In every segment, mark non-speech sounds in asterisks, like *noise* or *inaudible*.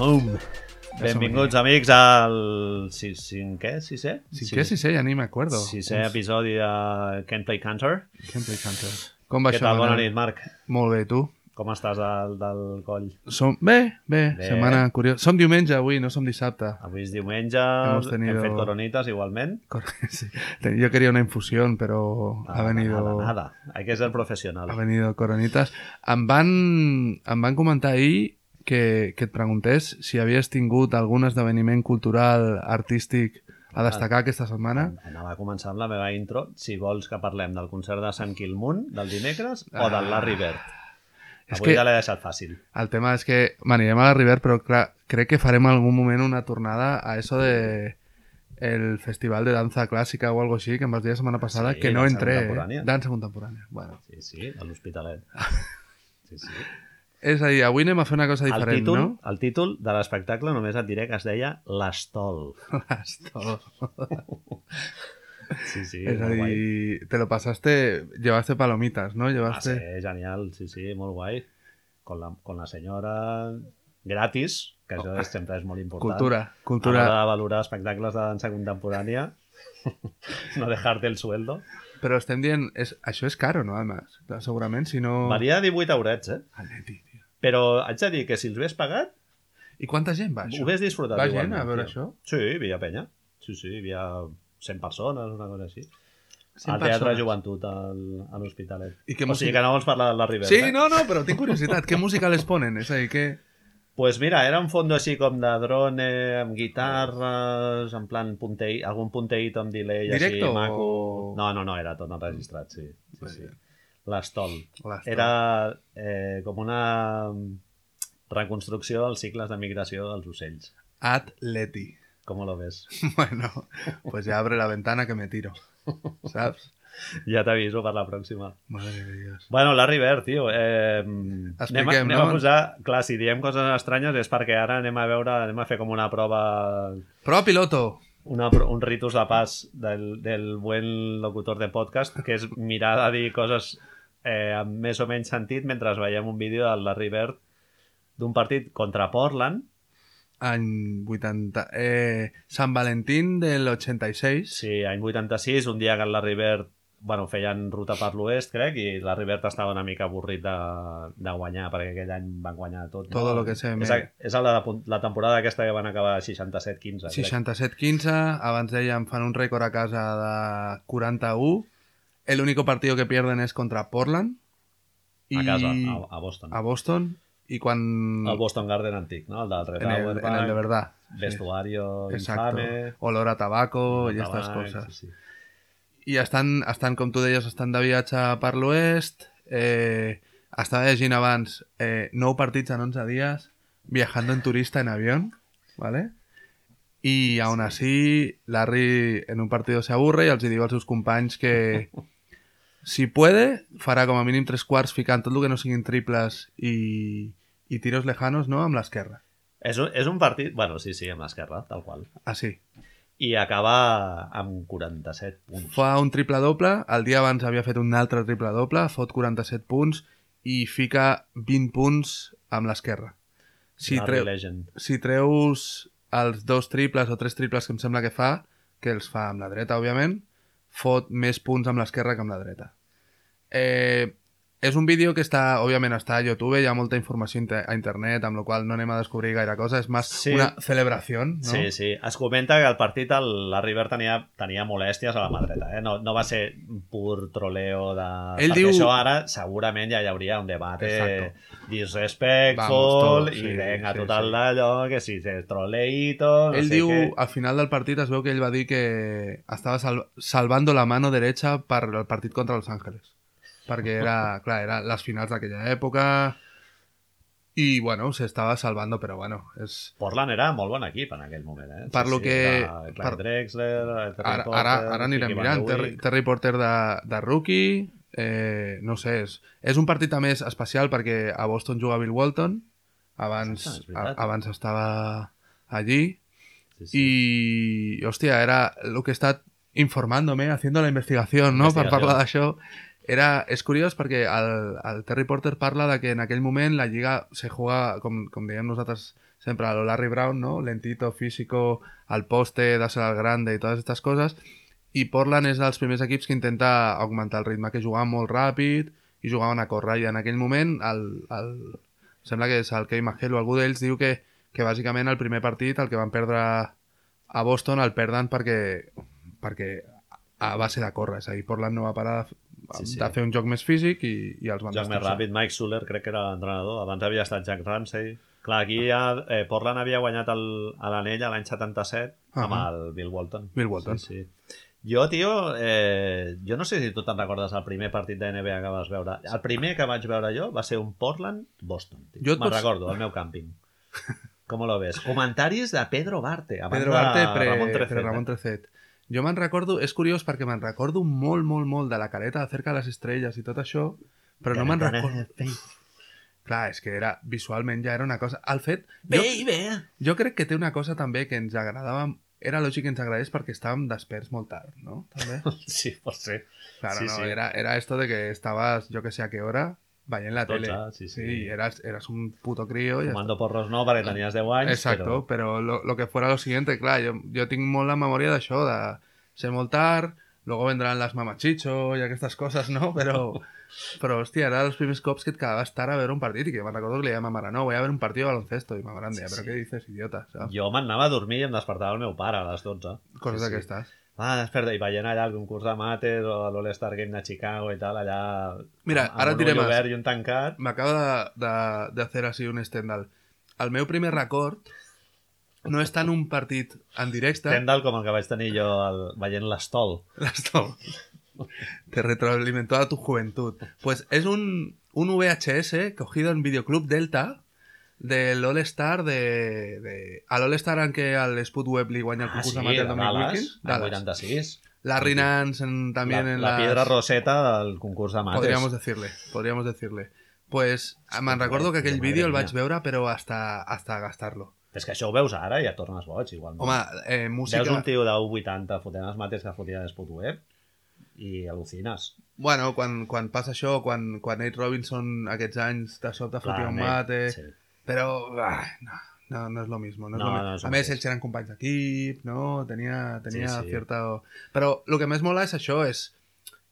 Home. Benvinguts, amics, al sis, cinquè, sisè? Cinquè, sisè, ja ni m'acuerdo. Sisè episodi de Can't Play Cantor. Can't play counter. Com va Què això? tal? Bona nit, Marc. Molt bé, tu? Com estàs del, del coll? Som... Bé, bé, Bé. setmana curiosa. Som diumenge avui, no som dissabte. Avui és diumenge, Hemos tenido- hem fet coronites igualment. *laughs* Sí. Yo quería una infusión, pero ha venido... Nada, nada. Hay que ser professional. Ha venido Coronitas. Em van, em van comentar ahir que, que et preguntés si havies tingut algun esdeveniment cultural, artístic a destacar aquesta setmana. Anava a començar amb la meva intro. Si vols que parlem del concert de Sant Quilmunt, del dimecres, o Ah. del Larry Bird. És Avui que- ja l'he deixat fàcil. El tema és que m'anirem a la River, però clar, crec que farem en algun moment una tornada a eso de el festival de danza clàssica o algo així que em vas dir la setmana passada Sí, que no dansa entré. Contemporània. Dansa contemporània. Bueno. Sí, sí, a l'Hospitalet. *laughs* Sí, sí. És a dir, avui anem a fer una cosa El diferent, títol, no? el títol de l'espectacle només et diré que es deia L'Estol. Esto. *laughs* *laughs* Sí, sí, és a molt guai. dir, te lo pasaste, llevaste palomitas, ¿no? Va Llevaste... ser genial, sí, sí, molt guai. Con la, con la senyora gratis, que això és, sempre és molt important. Cultura, A cultura. l'hora de valorar espectacles de dansa contemporània, *laughs* no dejarte el sueldo. Però estem dient, és, això és caro, no? Además, segurament, si no... Varia 18 eurets, eh? Aleti, tio. Però haig de dir que si els hagués pagat, I quanta gent va, ho això? hagués disfrutat Va gent a veure això? Sí, hi havia penya. Sí, sí, hi havia 100 persones, una cosa així. 100 Al Teatre persones. Joventut, al, a l'Hospitalet. Què O sigui música- que no vols parlar de la Ribera. Sí, eh? no, no, però tinc curiositat. Què música les ponen? És a dir, que... Pues mira, era un fondo així com de drone, amb guitarres, en plan puntei, algun punteït amb delay Directo així maco. o- No, no, no, era tot enregistrat, sí. sí, sí. L'Estol. Era eh, com una reconstrucció dels cicles de migració dels ocells. Atleti. Com lo ves? *laughs* Bueno, pues ya abre la ventana que me tiro. ¿Sabes? *laughs* Ja t'aviso per la pròxima. Madre de Dios. Bueno, Larry Bird, tio, eh, anem, a, anem no? a posar... Clar, si diem coses estranyes és perquè ara anem a veure, anem a fer com una prova Prova piloto. una, un ritus de pas del, del buen locutor de podcast, que és mirar de dir coses eh, amb més o menys sentit mentre veiem un vídeo del Larry Bird d'un partit contra Portland. Any 80... Eh, San Valentín del 86. Sí, any 86, un dia que el Larry Bird bueno, feien ruta per l'oest, crec, i Larry Bird estava una mica avorrit de, de guanyar, perquè aquell any van guanyar tot. no? Todo lo que sé, És, me- és la, la temporada aquesta que van acabar 67-15. crec. 67-15, abans dèiem fan un rècord a casa de 41. El único partido que pierden és contra Portland. A casa, a, a Boston. a Boston. I quan... El Boston Garden antic, no? El del en, Retower el, en el de verdad. Sí. Vestuario Exacto. infame. Olor a tabaco i tabac, estas cosas. Sí, sí. I estan, estan, com tu deies, estan de viatge per l'oest. Eh, estava llegint abans eh, nou partits en 11 dies, viajando en turista en avión, ¿vale? Y aún así, Larry en un partido se aburre i els diu als seus companys que *laughs* si puede, farà com a mínim tres quarts ficant tot el que no siguin triples i, i tiros lejanos, no?, amb l'esquerra. És, un, és un partit... Bueno, sí, sí, amb l'esquerra, tal qual. Així. I acaba amb 47 punts. Fa un triple-doble, el dia abans havia fet un altre triple-doble, fot 47 punts i fica 20 punts amb l'esquerra. Si, treu, si treus els dos triples o tres triples que em sembla que fa, que els fa amb la dreta, òbviament, fot més punts amb l'esquerra que amb la dreta. Eh, és un vídeo que està, òbviament, està a YouTube, hi ha molta informació a internet, amb la qual no anem a descobrir gaire cosa, és més Sí. una celebració, no? Sí, sí. Es comenta que el partit el Larry Bird tenia, tenia molèsties a la mà dreta. Eh? No, no va ser pur troleo de... Ell Perquè diu- això ara segurament ja hi hauria un debat Exacto. disrespectful todo, i sí, venga sí, total sí. d'allò, que si és troleito... No Ell sé diu, què. al final del partit es veu que ell va dir que estava sal salvando la mano derecha per el partit contra Los Ángeles. Perquè *laughs* era, clar, era les finals d'aquella època i, bueno, s'estava salvando, però bueno, és... Portland era molt bon equip en aquell moment, eh? Per lo que- era Clyde per- Drexler, Terry Ara, Porter, ara, ara anirem mirant. Terry. Terry Porter de, de rookie, eh, no sé, és, és un partit a més especial perquè a Boston juga Bill Walton, abans, Exacte, a, abans estava allí, Sí, sí. Y, hostia, era lo que he estat informándome, haciendo la investigación, no?, per Investigació. parlar d'això. Era, és curiós perquè el, el Terry Porter parla de que en aquell moment la lliga se juga, com, com dèiem nosaltres, siempre a lo Larry Brown, ¿no? Lentito, físico, al poste, dársela al grande y todas estas coses. I Portland és dels primers equips que intenta augmentar el ritme, que jugaven molt ràpid i jugaven a córrer. I en aquell moment, el, el, sembla que és el Kei Mahel o algú d'ells diu que, que bàsicament el primer partit, el que van perdre a Boston, el perden perquè, perquè a base de córrer. És a dir, Portland no va parar de, Sí, sí. de fer un joc més físic i, i els van Joc més ràpid, Mike Suller crec que era l'entrenador, abans havia estat Jack Ramsey. Clar, aquí ja eh, Portland havia guanyat el, a l'anell a l'any 77 amb Ahà. el Bill Walton. Bill Walton. Sí, sí. Jo, tio, eh, jo no sé si tu te'n recordes el primer partit de NBA que vas veure. El primer que vaig veure jo va ser un Portland-Boston. Me'n pots- recordo, al meu càmping. Com lo ves? Comentaris de Pedro Barte. Pedro Barte pre, Ramon Trecet, pre Ramon eh? Jo me'n recordo, és curiós perquè me'n recordo molt, molt, molt de la careta acerca de les estrelles i tot això, però no me'n recordo... Clar, és que era, visualment ja era una cosa... El fet... Jo, Baby! jo crec que té una cosa també que ens agradava... Era lògic que ens agradés perquè estàvem desperts molt tard, no? També. *laughs* Sí, pot ser. Claro, Sí, no, sí. Era, era esto de que estabas, yo que sé a qué hora, veient la tele. Sí, sí. y eras, eras un puto crío. y Fumando porros no, perquè tenies 10 anys, Exacto, pero, lo, lo que fuera lo siguiente, clar, jo, jo tinc molt la memòria d'això, de ser molt tard, luego vendrán las mamachicho i aquestes coses, no? Però, *laughs* però hòstia, era els primers cops que et quedaves tard a veure un partit i que me'n recordo que li deia a ma mare, no, voy a ver un partido de baloncesto, i ma mare em deia, Sí, però sí. què dices, idiota, però saps? jo m'anava a dormir i em despertava el meu pare a les 12. Coses sí, sí. Ah, desperta, i veient allà el concurs de mates o l'All-Star Game de Chicago i tal, allà... Mira, amb ara un diré ull més. obert i un tancat. M'acaba de, de, de hacer así un Stendhal. El meu primer record no és tant un partit en directe... Tendal com el que vaig tenir jo el, veient l'estol. Esto te retroalimentó a tu juventud. Pues es un, un VHS cogido en Videoclub Delta del All-Star de, de... Al All-Star en què el Sput Web li guanya el Ah, concurs sí, de mate de Dallas, Dallas. 86. Larry Nance en- también la, en la las- piedra roseta del concurs de mates. Podríamos decirle, podríamos decirle. Pues me'n que recordo que aquell vídeo el vaig veure però hasta, hasta gastar-lo. És que això ho veus ara i ja et tornes boig, igual. Home, eh, música... Veus un tio de 80 fotent els mates que fotia d'Espot Web i al·lucines. Bueno, quan, quan passa això, quan, quan Nate Robinson aquests anys de sobte fotia un mate... Sí. Pero ah, no, no, no es lo mismo. No es No, lo no és a el més, ells eren companys d'equip, no? Tenia, tenia Sí, sí. cierta... Però el que més mola és això, és...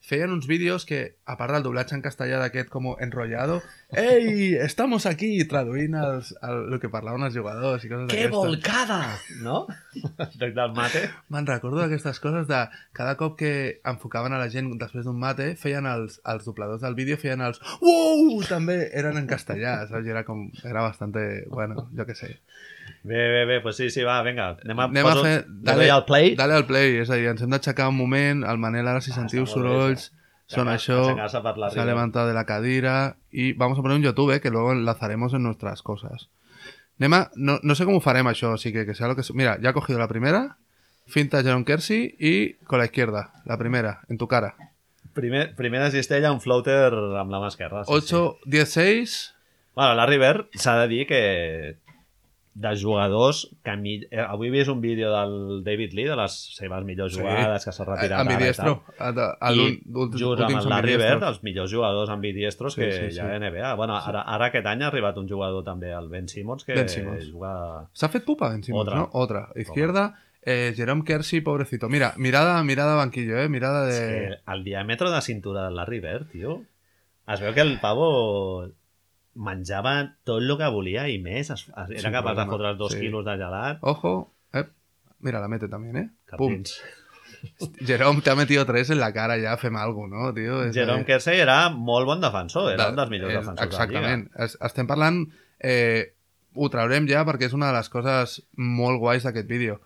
Feien uns vídeos que, a part del doblatge en castellà d'aquest com enrollado, «Ei, estamos aquí!» traduint els, el, el que parlaven els jugadors i coses Que d'aquestes. volcada! No? *laughs* Del mate. Me'n recordo d'aquestes coses de cada cop que enfocaven a la gent després d'un mate, feien els, els dobladors del vídeo, feien els «Uou!» també eren en castellà, saps? I era com... Era bastante... Bueno, jo què sé. Bé, bé, bé, pues sí, sí, va, vinga. Anem a, Anem a poso- fer... le doy al play. Dale al play, és a dir, ens hem d'aixecar un moment, el Manel ara si Ah, sentiu bé, sorolls, són Aixecar- això, aixecar-se per la se ha riba. levantado de la cadira y vamos a poner un YouTube, eh, que luego enlazaremos en nuestras cosas. Nema, no, no sé cómo farem això, así que que sea lo que. Mira, ya he cogido la primera, finta Jerome Kersey y con la izquierda, la primera, en tu cara. Primer, primera cistella, un floater amb la mà esquerra. Sí, 8, 10, 6... Bueno, Larry Bird s'ha de dir que de jugadors que mi... eh, avui he vist un vídeo del David Lee de les seves millors Sí. jugades que s'ha retirat Ambidiestro. just amb el Larry. Bird els millors jugadors ambidiestros Sí, que sí, hi ha sí. a NBA bueno, ara, ara aquest any ha arribat un jugador també el Ben Simmons que Ben Simmons. juga S'ha fet pupa Ben Simmons, Otra. ¿no? Otra. Izquierda, eh, Jerome Kersey, pobrecito. Mira, mirada, mirada banquillo, eh? Mirada de... Que el diàmetre de cintura del Larry Bird, tio, es veu que el pavo menjava tot el que volia i més. Es, es, era Sin capaç de problema, fotre els dos sí. quilos de gelat. Ojo, eh. Mira, la mete también, ¿eh? Pum. Capins. Jerome te ha metido tres en la cara ya, fem algo, no, tio? És Jerome de- Kersey era molt bon defensor, era de- un dels millors és- defensors Exactament. Es, estem parlant... Eh, ho traurem ja perquè és una de les coses molt guais d'aquest vídeo.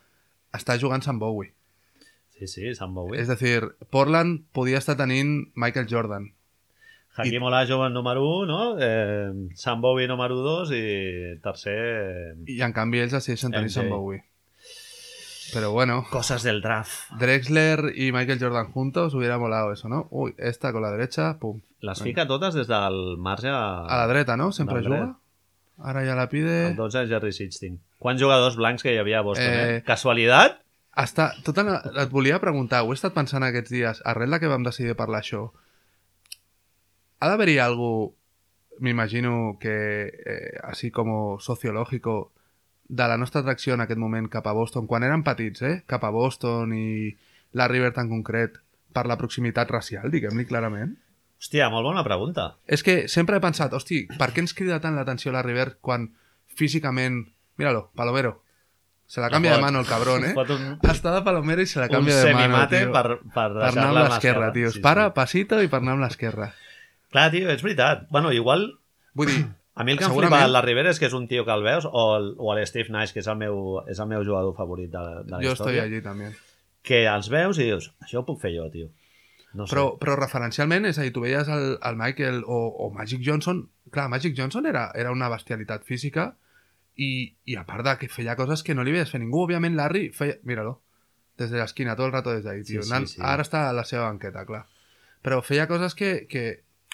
Està jugant Sam Bowie. de la lliga. Sí, sí, Sam Bowie. És a dir, Portland podia estar tenint Michael Jordan. Hakim Olajuwon número 1, no? Eh, Sam Bowie número 2 i tercer... Eh, I en canvi ells decideixen tenir. Sam Bowie. Però bueno, coses del draft. Drexler y Michael Jordan juntos hubiera molado eso, ¿no? Uy, esta con la derecha, pum. Les fica totes des del marge a... A la dreta, no? Sempre Del dret. juga. Ara ja la pide... El 12 Jerry Sixteen. Quants jugadors blancs que hi havia a Boston, eh? Eh, Casualitat? Està, tot en, et volia preguntar, ho he estat pensant aquests dies, arrel de que vam decidir parlar això, ha d'haver-hi algo, m'imagino que, eh, así como sociológico, de la nostra atracció en aquest moment cap a Boston, quan érem petits, eh? cap a Boston i la River en concret, per la proximitat racial, diguem-li clarament? Hòstia, molt bona pregunta. És que sempre he pensat, hosti, per què ens crida tant l'atenció la River quan físicament... Míralo, Palomero. Se la canvia de fot- mano el cabrón, eh? Un, Està de Palomero i se la un canvia de mano, semimate tio. per, per, per anar amb l'esquerra, tio. Es Sí, para, sí. passito i per anar amb l'esquerra. Clar, tio, és veritat. Bueno, igual Vull dir, *clears throat* A mi el que em Segurament. flipa de la Rivera és que és un tio que el veus, o el, o l'Steve Nash, que és el meu, és el meu jugador favorit de, de la jo estoy història, allí també. que els veus i dius, això ho puc fer jo, tio. No sé. Però, però referencialment, és a dir, tu veies el, el Michael o, o Magic Johnson... Clar, Magic Johnson era, era una bestialitat física i, i a part de que feia coses que no li veies fer ningú, òbviament Larry feia... Míralo, des de l'esquina, tot el rato des d'ahí, Sí, tio. sí, sí. Ara està a la seva banqueta, clar. Però feia coses que, que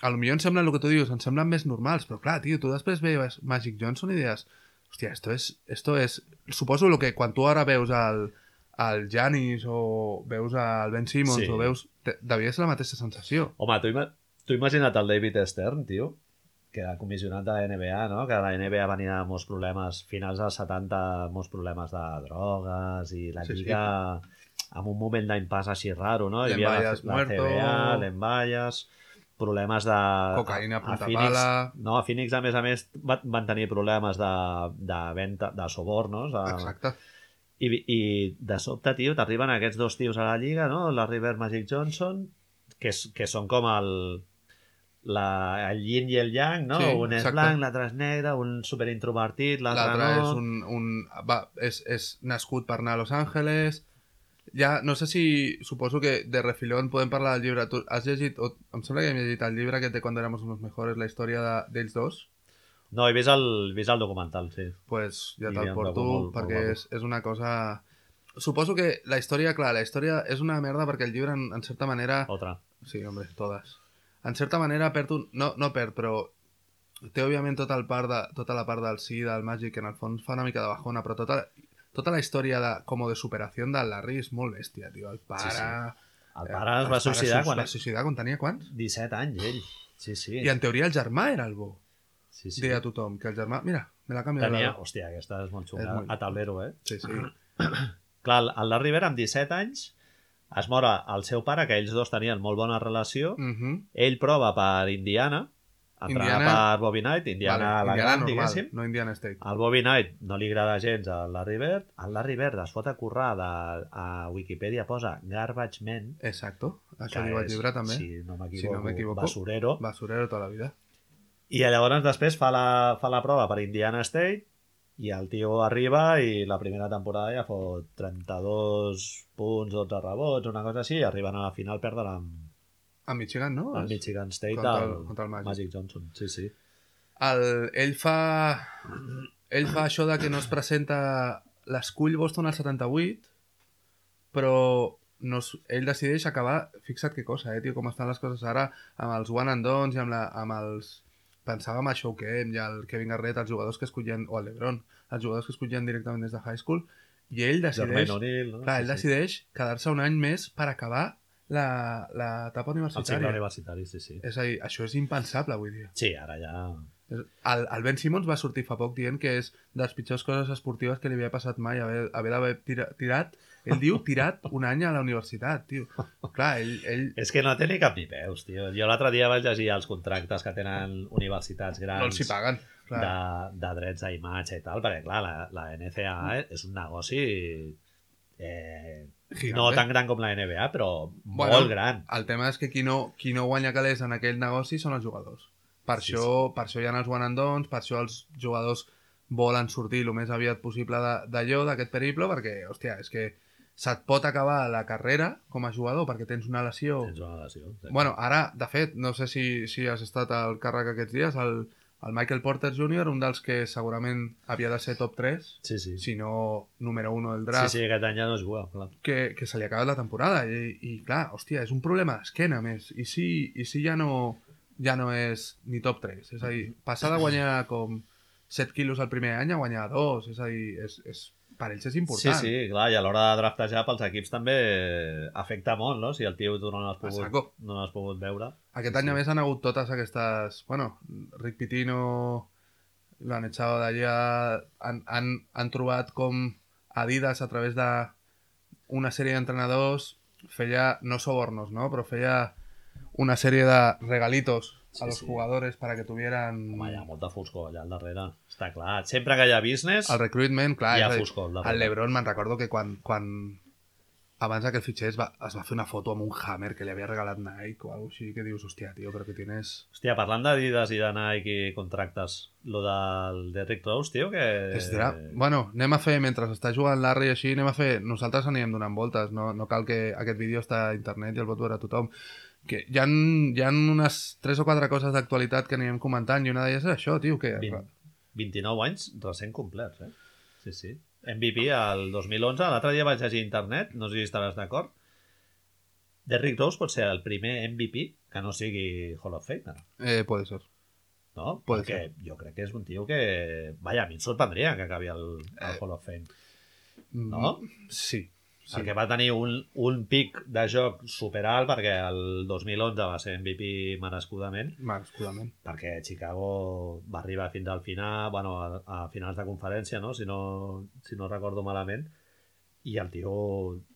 a lo millor em semblen el que tu dius, em semblen més normals, però clar, tio, tu després veies Magic Johnson i deies, hòstia, esto es, esto es... Suposo lo que quan tu ara veus al, al Janis o veus al Ben Simmons Sí. o veus... te- Devia ser la mateixa sensació. Home, tu, ima tu imagina't el David Stern, tio, que era comissionat de la NBA, no? Que la NBA venia amb molts problemes, finals dels 70, molts problemes de drogues i la Sí, sí. lliga amb un moment d'impàs així raro, no? Hi havia la, la muerto. CBA, l'Embayas, problemes de... Cocaïna a a punta Phoenix, pala. No, a Phoenix, a més a més, va- van tenir problemes de, de venda, de sobornos. De, Exacte. i, I de sobte, tio, t'arriben aquests dos tios a la lliga, no? La River Magic Johnson, que, és, que són com el, la, el yin i el yang, no? Sí, un és exacte. blanc, l'altre és negre, un superintrovertit, l'altre L'altre no. és un... un va, és, és nascut per anar a Los Angeles. Ja, no sé si... Suposo que de refilón podem parlar del llibre. Tu has llegit... O, em sembla que hem llegit el llibre que té Cuando éramos los mejores, la història de- d'ells dos. No, he vist el, vist el documental, sí. pues ja te'l porto molt- perquè molt és, és una cosa... Suposo que la història, clar, la història és una merda perquè el llibre, en, en certa manera... Otra. Sí, hombre, totes. En certa manera perd un... No, no perd, però té òbviament tota, el part de, tota la part del sí, del màgic, que en el fons fa una mica de bajona, però tota, tota la història de, com de superació del Larry és molt bèstia, tio. El pare... Sí, sí. El eh, pare es va suïcidar pares quan... es va suïcidar quan tenia quants? 17 anys, ell. Sí, sí. I en teoria el germà era el bo. sí, sí. Deia tothom, que el germà... Mira, me l'ha canviat. Tenia... la- Hòstia, aquesta és molt xunga. molt- A tablero, eh? Sí, sí. *clears throat* Clar, el- Larry Bird, amb 17 anys, es mor el seu pare, que ells dos tenien molt bona relació. Mm -hmm. Ell prova per Indiana, entrenat Indiana- per Bobby Knight, Indiana vale, la Indiana gran, normal, diguéssim. no Indiana State. Al Bobby Knight no li agrada gens al Larry Bird. El Larry Bird es fot a currar de, a Wikipedia posa Garbage Man. Exacto, això el és, llibre també. Si no m'equivoco, Si no basurero. Basurero tota la vida. I llavors després fa la, fa la prova per Indiana State i el tio arriba i la primera temporada ja fot 32 punts, 12 rebots, una cosa així, i arriben a la final perden amb, A Michigan, no? amb Michigan State contra el, el- contra el Magic. Magic Johnson. Sí, sí. El, ell fa... Ell fa això de que no es presenta... L'escull Boston al 78, però no es, ell decideix acabar... Fixa't que cosa, eh, tio, com estan les coses ara amb els one and dons i amb, la, amb els... Pensàvem a Showkem i al Kevin Garnett, els jugadors que escollien, o al LeBron, els jugadors que escollien directament des de high school, i ell decideix... O'Neal, no? Clar, ell sí, sí. decideix quedar-se un any més per acabar la- l'etapa El cicle universitària. universitari, sí, sí. És a dir, això és impensable avui dia. Sí, ara ja... El, el Ben Simmons va sortir fa poc dient que és de les pitjors coses esportives que li havia passat mai haver haver d'haver tira, tirat, ell diu tirat un any a la universitat, tio. Clar, ell, ell És que no té ni cap ni peus, tio. Jo l'altre dia vaig llegir els contractes que tenen universitats grans no els hi paguen. Clar. de, de drets a imatge i tal, perquè clar, la, la NCAA és un negoci eh, Gigante. no tan gran com la NBA, però Bueno, molt gran. El tema és que qui no, qui no guanya calés en aquell negoci són els jugadors. Per, Sí, això, per això hi ha els one and dons, per això els jugadors volen sortir el més aviat possible d'allò, d'aquest periple, perquè, hòstia, és que se't pot acabar la carrera com a jugador perquè tens una lesió... Tens una lesió. Sí. Bueno, ara, de fet, no sé si, si has estat al càrrec aquests dies, el, el Michael Porter Jr., un dels que segurament havia de ser top 3, sí, sí. si no número 1 del Sí, draft, sí, aquest any ja no es juga, clar. que, que se li ha acabat la temporada. I, i clar, hòstia, és un problema d'esquena, més. I si, i si ja no ja no és ni top 3. És a dir, passar de guanyar com 7 quilos el primer any a guanyar 2. És a dir, és, és, per ells és Sí, important. sí, clar, i a l'hora de draftejar pels equips també afecta molt, no? Si el tio tu no l'has A pogut, no l'has pogut veure. Aquest Sí, any, a sí. més, han hagut totes aquestes... Bueno, Rick Pitino lo han echado d'allí a... Han, han, han trobat com Adidas a través de una sèrie d'entrenadors feia, no sobornos, ¿no? Però feia una sèrie de regalitos Sí, a los sí. jugadores para que tuvieran... Home, hi ha molta foscor allà al darrere. Està clar. Sempre que hi ha business, El recruitment, clar, hi ha foscor el Lebron me'n recordo que quan, quan abans que el fitxés va, es va fer una foto amb un Hammer que li havia regalat Nike o alguna així que dius, hòstia, tio, però que tienes... Hòstia, parlant d'Adidas i de Nike i contractes, lo del Derrick Rose, tio, que... Dra... Bueno, anem a fer, mentre està jugant Larry així, anem a fer... Nosaltres anirem donant voltes, no, no cal que aquest vídeo està a internet i el pot veure tothom. Que hi ha, hi ha unes tres o quatre coses d'actualitat que anirem comentant i una d'elles és això, tio, que... 20, 29 anys recent complerts, eh? Sí, sí. MVP al 2011, l'altre dia vaig llegir a internet, no sé si estaràs d'acord, Derrick Rose pot ser el primer MVP que no sigui Hall of Famer, Eh, puede ser. no? Pot Perquè jo crec que és un tio que... Vaja, a mi em sorprendria que acabi al, al Eh, Hall of Fame. Mm, No? Sí. Sí. perquè va tenir un, un pic de joc superalt perquè el 2011 va ser MVP merescudament Merescudament. perquè Chicago va arribar fins al final bueno, a, a finals de conferència no? Si, no, si no recordo malament i el tio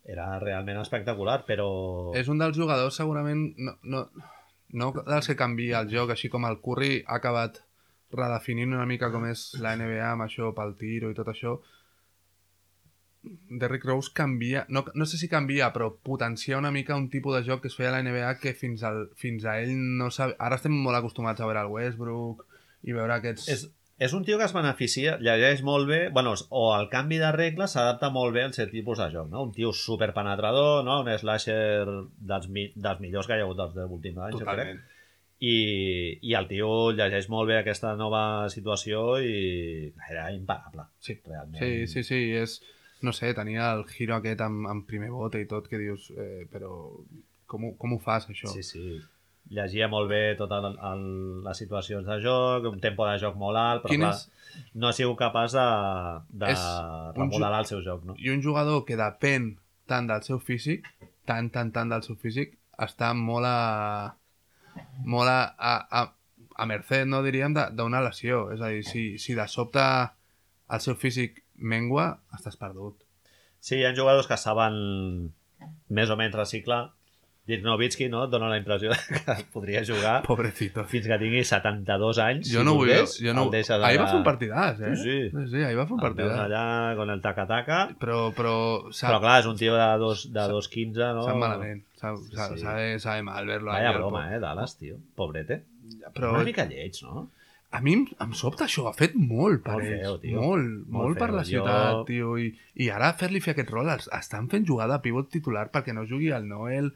era realment espectacular però És un dels jugadors segurament no, no, no dels que canvia el joc, així com el Curry ha acabat redefinint una mica com és la NBA amb això pel tiro i tot això Derrick Rose canvia, no, no sé si canvia, però potencia una mica un tipus de joc que es feia a la NBA que fins, al, fins a ell no sap... Ara estem molt acostumats a veure el Westbrook i veure aquests... és, és un tio que es beneficia, llegeix molt bé, bueno, o el canvi de regles s'adapta molt bé al seu tipus de joc, no? Un tio superpenetrador, no? Un slasher dels, mi, dels millors que hi ha hagut dels últims anys, jo crec. Totalment. I, i el tio llegeix molt bé aquesta nova situació i era imparable, Sí. realment. Sí, sí, sí, és... No sé, tenia el giro aquest amb, amb primer bote i tot, que dius, eh, però com, ho- com ho fas, això? Sí, sí. Llegia molt bé totes les situacions de joc, un tempo de joc molt alt, però Quin clar, és- no ha sigut capaç de, de remodelar el seu joc, no? I un jugador que depèn tant del seu físic, tant, tant, tant del seu físic, està molt a... molt a, a, a, a mercè, no diríem, d'una lesió. És a dir, si, si de sobte el seu físic mengua, estàs perdut. Sí, hi ha jugadors que saben més o menys reciclar. Dirk Nowitzki, no? Et dona la impressió de que *laughs* podria jugar Pobrecito. fins que tingui 72 anys. Jo si no vull... Jo no... deixes Ahir va fer un partidàs, eh? Sí, sí. sí, ahir va fer un partidàs. allà con el taca-taca. Però, però, Però clar, és un tio de 2 de 2'15, no? Sap malament. Sabe, Sí, sabe, sabe, mal verlo. Vaya broma, eh, Dallas, tio. Pobrete. Però Una mica lleig, no? A mi em, sobta això. Ha fet molt per Molt ells. feo, tio. Molt, Molt molt, per feo. la Jo- ciutat, tio. I, I ara fer-li fer aquest rol, els estan fent jugada a pivot titular perquè no jugui al Noel.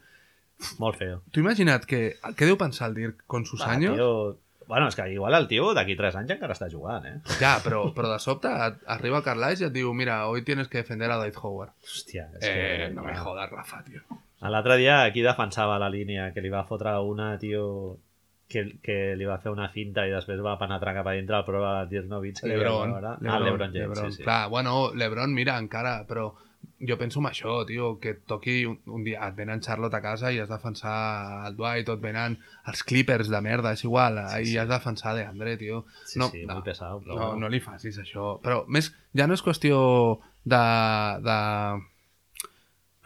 Molt feo. Tu imagina't que... Què deu pensar el Dirk con sus Va, años? Tio... Bueno, és que igual el tio d'aquí 3 anys encara està jugant, eh? Ja, però, però de sobte et- arriba Carlisle i et diu mira, hoy tienes que defender a Dwight Howard. Hòstia, és Eh, que... no me jodas, Rafa, tio. L'altre dia aquí defensava la línia, que li va fotre una, tio, que, que li va fer una finta i després va penetrar cap a dintre el pro de Nowitzki. Lebron, Lebron, Lebron, ah, Lebron James, Lebron. sí, sí. Clar, bueno, Lebron, mira, encara, però jo penso en això, tio, que et toqui un, un dia, et venen Charlotte a casa i has de defensar el Dwight, et venen els Clippers de merda, és igual, Sí, sí. has de defensar de Andre, tio. Sí, no, sí, no, molt pesat. No, no li facis això. Però més, ja no és qüestió de, de,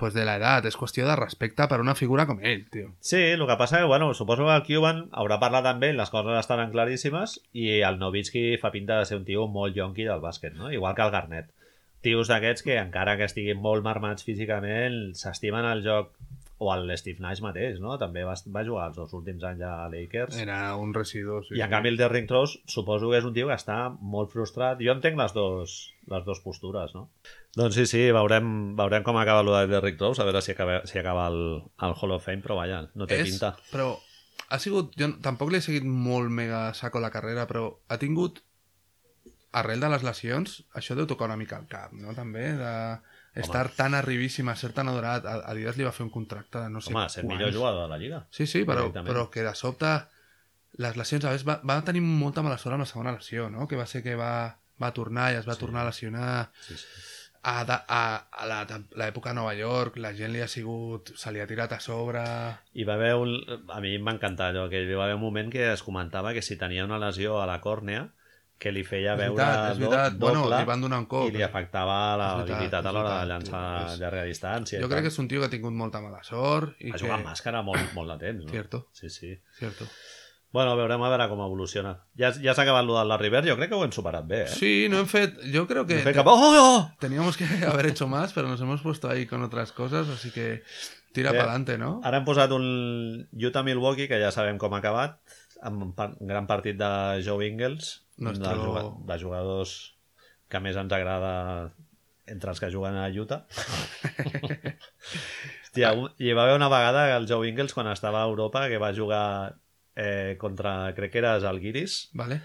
pues de l'edat, és qüestió de respecte per una figura com ell, tio. Sí, el que passa que, bueno, suposo que el Cuban haurà parlat amb ell, les coses estaran claríssimes, i el Nowitzki fa pinta de ser un tio molt yonqui del bàsquet, no? Igual que el Garnett. Tios d'aquests que, encara que estiguin molt marmats físicament, s'estimen el joc o el Steve Nash mateix, no? També va, va jugar els dos últims anys a Lakers. Era un residu, sí. I en canvi el Derrick Rose suposo que és un tio que està molt frustrat. Jo entenc les dos, les dues postures, no? Doncs sí, sí, veurem, veurem com acaba el de Derrick Rose, a veure si acaba, si acaba el, el Hall of Fame, però vaja, no té és, pinta. Però ha sigut... Jo tampoc l'he seguit molt mega saco la carrera, però ha tingut arrel de les lesions, això deu tocar una mica al cap, no? També, de estar tan arribíssim, a ser tan adorat. A Adidas li va fer un contracte de no sé Home, ser millor jugador de la Lliga. Sí, sí, però, però que de sobte les lesions, a més, va, va tenir molta mala sort amb la segona lesió, no? Que va ser que va, va tornar i es va Sí. tornar a lesionar. Sí, sí. A, de- a, a la- l'època a Nova York, la gent li ha sigut... Se li ha tirat a sobre... I va haver un... A mi em va encantar allò, que hi va haver un moment que es comentava que si tenia una lesió a la còrnea, que li feia És veure veritat, és do- veritat. Bueno, doble li van donar un cop. i li afectava És veritat, l'habilitat a és l'hora de llançar és- a llarga distància. Jo crec que és un tio que ha tingut molta mala sort i Ha que... jugat màscara molt, molt de temps, no? Cierto, Sí, sí. cierto. Bueno, veurem a veure com evoluciona. Ja, ja s'ha acabat lo del Larry Bird, jo crec que ho hem superat bé, eh? Sí, no hem fet... Yo creo que... Hem fet cap... Oh, oh! Teníamos que *laughs* haber hecho más, pero nos hemos puesto ahí con otras cosas, así que tira para adelante, ¿no? Ara hem posat un Utah-Milwaukee, que ja sabem com ha acabat, amb un gran partit de Joe Ingles, Nuestro- dels juga- de jugadors que més ens agrada entre els que juguen a Utah. *laughs* Hòstia, un- hi va haver una vegada el Joe Ingles, quan estava a Europa, que va jugar eh, contra, crec que era Zalgiris, Vale.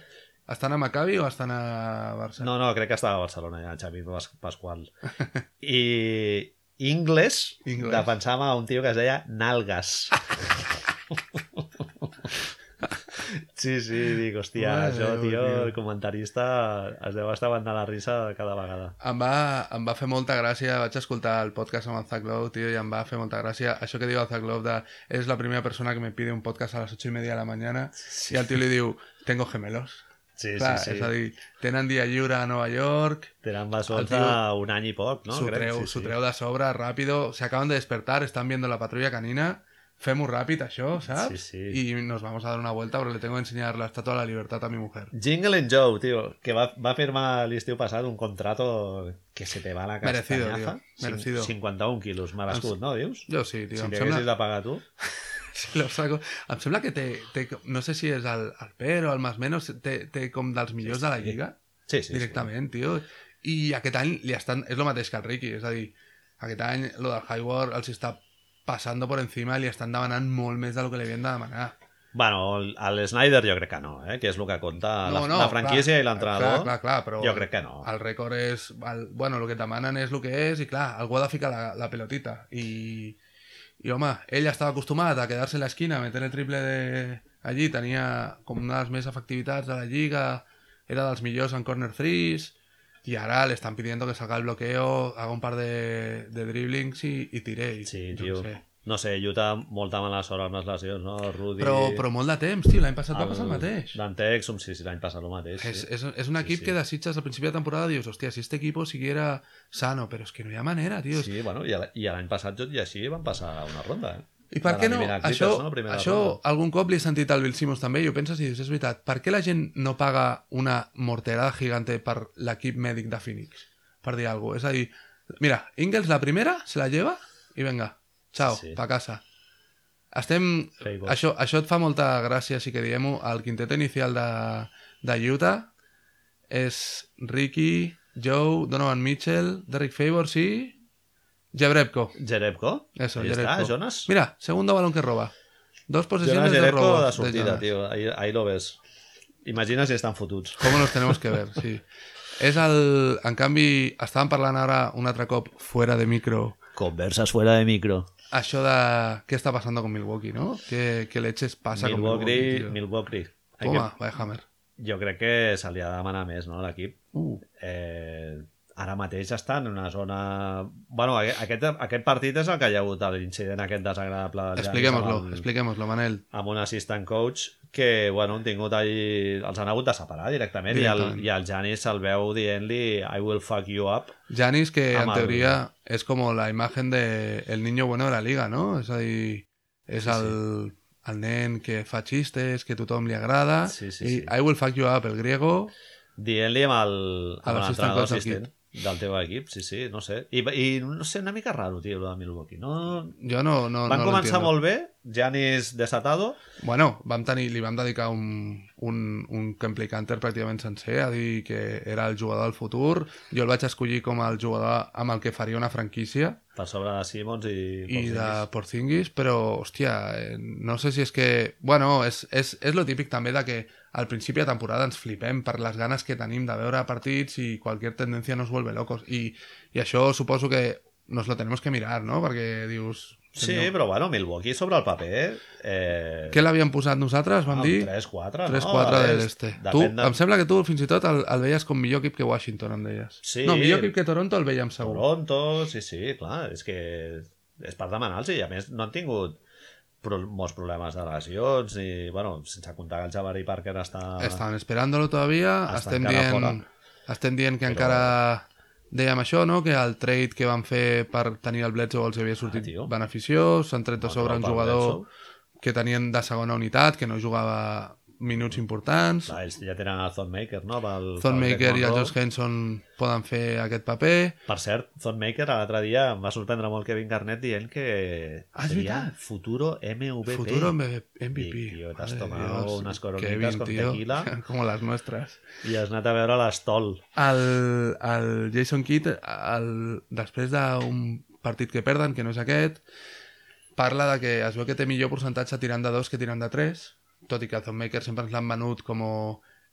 ¿Están a Maccabi o están a Barça? No, no, crec que estava a Barcelona ja, Xavi Pas- Pasqual. *laughs* I Ingles, Ingles. defensava un tio que es deia Nalgas. *laughs* Sí, sí, dic, hòstia, Mare això, Déu, tio, tio. el comentarista es deu estar aguantant la risa cada vegada. Em va, em va fer molta gràcia, vaig escoltar el podcast amb el Zach Lowe, tio, i em va fer molta gràcia això que diu el Zach Lowe de és la primera persona que me pide un podcast a les 8 y media de la mañana i el tio li diu, tengo gemelos. Sí, Clar, sí, sí. és a dir, tenen dia lliure a Nova York, Tenen solta tio un any i poc, no? s'ho treu, sí, sí. treu de sobre, ràpido, se acaban de despertar, están viendo la patrulla canina, fem-ho ràpid, això, saps? Sí, sí. Y nos vamos a dar una vuelta porque le tengo que enseñar la estatua de la libertad a mi mujer. Jingle and Joe, tio, que va, va firmar l'estiu passat un contrato que se te va la Merecido, castanyafa. tio, merecido. Cin- 51 quilos, merescut, no, dius? Jo sí, tio, si em li sembla... de pagar tu. Si lo saco... Em sembla que té, té, no sé si és el, el Per o el Más Menos, té, té com dels millors de la lliga, Sí, sí. directament, tio. I aquest any li estan... És el mateix que el Ricky, és a dir, aquest any lo del Highward els està passant per encima i li estan demanant molt més del que li havien de demanar. Bueno, el Snyder jo crec que no, eh? que és el que compta la, la franquícia clar, i l'entrenador. Clar, clar, clar, però Jo crec que no. el rècord és... El, bueno, el que et demanen és el que és i clar, algú ha de ficar la, la pelotita i, i home, ell estava acostumat a quedar-se en l'esquina, a meter el triple de... allí, tenia com una de les més efectivitats de la lliga, era dels millors en corner threes y ahora le están pidiendo que salga el bloqueo, haga un par de, de dribblings y, y tire. Sí, què sé. No sé, Utah molta mala sort amb les lesions, no? Rudy... Però, però molt de temps, tio, l'any passat va passar el mateix. Dante Exum, sí, sí, l'any passat el mateix. Es, Sí. es, es un Sí, equipo sí. que al principio de temporada dius, hostia, si este equipo siguiera sano, pero es que no hi ha manera, tio. Sí, bueno, i l'any passat tot i així van passar una ronda, eh? I per què no? Això, no? Primera això ronda. algun cop li he sentit al Bill Simmons també i ho penses i dius, és veritat, per què la gent no paga una morterada gigante per l'equip mèdic de Phoenix? Per dir alguna cosa. És a dir, mira, Ingles la primera se la lleva i venga, chao, Sí, pa casa. Estem... Favors. Això, això et fa molta gràcia, si que diem-ho. El quintet inicial de, de Utah és Ricky, Joe, Donovan Mitchell, Derrick Favors i... Jebrebko. Jerebko? Eso, Ahí Jerebko. está, Jonas. Mira, segundo balón que roba. Dos posesiones Jonas de Jerebko robo. de sortida, Jonas. tío. Ahí, ahí lo ves. Imagina si estan fotuts. ¿Cómo nos tenemos que ver? Sí. És el... En canvi, estàvem parlant ara un altre cop fora de micro Conversas fuera de micro. això de què està passant con Milwaukee, ¿no? ¿Qué, qué leches pasa con Milwaukee, Milwaukee, tío? Milwaukee. Toma, vaya hammer. que, jo crec que se li ha de demanar més, no, l'equip. Uh, Eh, ara mateix està en una zona... Bueno, aquest, aquest partit és el que hi ha hagut l'incident aquest desagradable amb, el- expliquémoslo, Manel. amb un assistant coach que, bueno, han tingut ahí... Els han hagut de separar directament, Directament. i el, i el Janis se'l veu dient-li I will fuck you up. Janis, que en Amb el- teoria és com la imagen de el niño bueno de la liga, no? És a dir, és Sí, el, el nen que fa xistes, que tothom li agrada, Sí, sí, i sí. I will fuck you up, el griego, Dient-li amb el- l'entrenador assistent del teu equip, sí, sí, no sé. I, i no sé, una mica raro, tio, lo de Milwaukee. No... jo no, no, Van no començar molt bé, Janis desatado, Bueno, vam tenir, li vam dedicar un, un, un Kempley Canter pràcticament sencer a dir que era el jugador del futur. Jo el vaig escollir com el jugador amb el que faria una franquícia per sobre de Simmons i... i de Porzingis. Porzingis, però, hòstia, eh, no sé si és que... Bueno, és, és, és lo típic també de que al principi de temporada ens flipem per les ganes que tenim de veure partits i qualsevol tendència nos vuelve locos. I, i això suposo que nos lo tenemos que mirar, no? Perquè dius... Sí, senyor, però bueno, Milwaukee sobre el paper... Eh... Què l'havíem posat nosaltres? Vam dir... 3-4, 3-4 no? de És- l'este. Tu, de... em sembla que tu fins i tot el, el veies com millor equip que Washington, em deies. Sí. No, millor equip que Toronto el veiem segur. Toronto, sí, sí, clar, és que és per demanar-los i a més no han tingut pro molts problemes de lesions i, bueno, sense comptar que el Jabari Parker està... Estaven esperándolo todavía. Estem dient, fora. estem dient que Però- encara dèiem això, no? que el trade que van fer per tenir el Bledsoe els havia sortit Ah, tio. beneficiós, s'han tret El sobre un jugador que tenien de segona unitat, que no jugava minuts importants. Clar, ells ja tenen el Thonmaker, no? Pel, Thonmaker pel i el. Josh Henson poden fer aquest paper. Per cert, Thonmaker l'altre dia em va sorprendre molt Kevin Garnett dient que Ah, seria veritat. futuro MVP. Futuro MVP. Dic, tio, t'has Dios. unas coronitas con tío, tequila. *laughs* Como las nuestras. I has anat a veure l'Estol. El, el Jason Kidd, el, després d'un partit que perden, que no és aquest, parla de que es veu que té millor percentatge tirant de dos que tirant de tres, tot i que Thonmaker sempre ens l'han venut com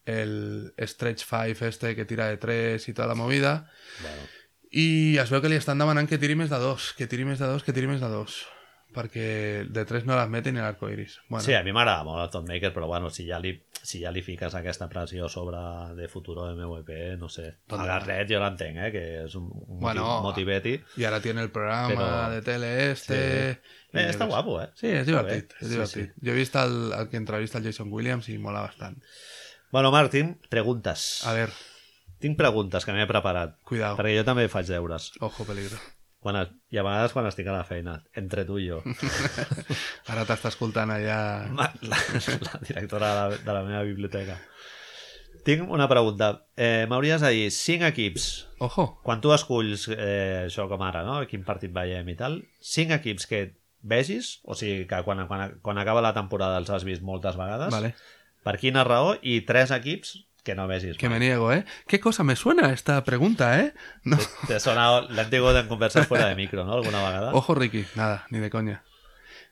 el stretch five este que tira de tres i tota la movida, Bueno, i es veu que li estan demanant que tiri més de dos, que tiri més de dos, que tiri més de dos, perquè de tres no les mete ni l'arco iris. Bueno, Sí, a mi m'agrada molt el Thonmaker, però bueno, si ja li, si ja li fiques aquesta pressió sobre de futuro MVP, no sé. A no. Garret jo l'entenc, eh, que és un, un Bueno, motiveti. Y ahora tiene el programa de tele este. Sí. Eh, i està guapo, eh? Sí, és divertit, és Sí, divertit. Jo he vist el, el que entrevista el Jason Williams i mola bastant. Bueno, Martín, preguntes. A ver, Tinc preguntes que m'he preparat, cuidado. perquè jo també faig deures. Ojo, peligro. Quan, es- I a vegades quan estic a la feina, entre tu i jo. *laughs* Ara t'està escoltant allà... La, la directora de la, de la meva biblioteca. Tinc una pregunta. Eh, M'hauries de dir 5 equips. Ojo. Quan tu esculls eh, això com ara, no? quin partit veiem i tal, 5 equips que vegis, o sigui que quan, quan, quan acaba la temporada els has vist moltes vegades, Vale. per quina raó, i 3 equips que no vegis Que me niego, ¿eh? ¿Qué cosa me suena esta pregunta, eh? No. Te sona, l'hem tingut en converses fuera de micro, no? Alguna vegada. Ojo, Ricky. Nada, ni de coña.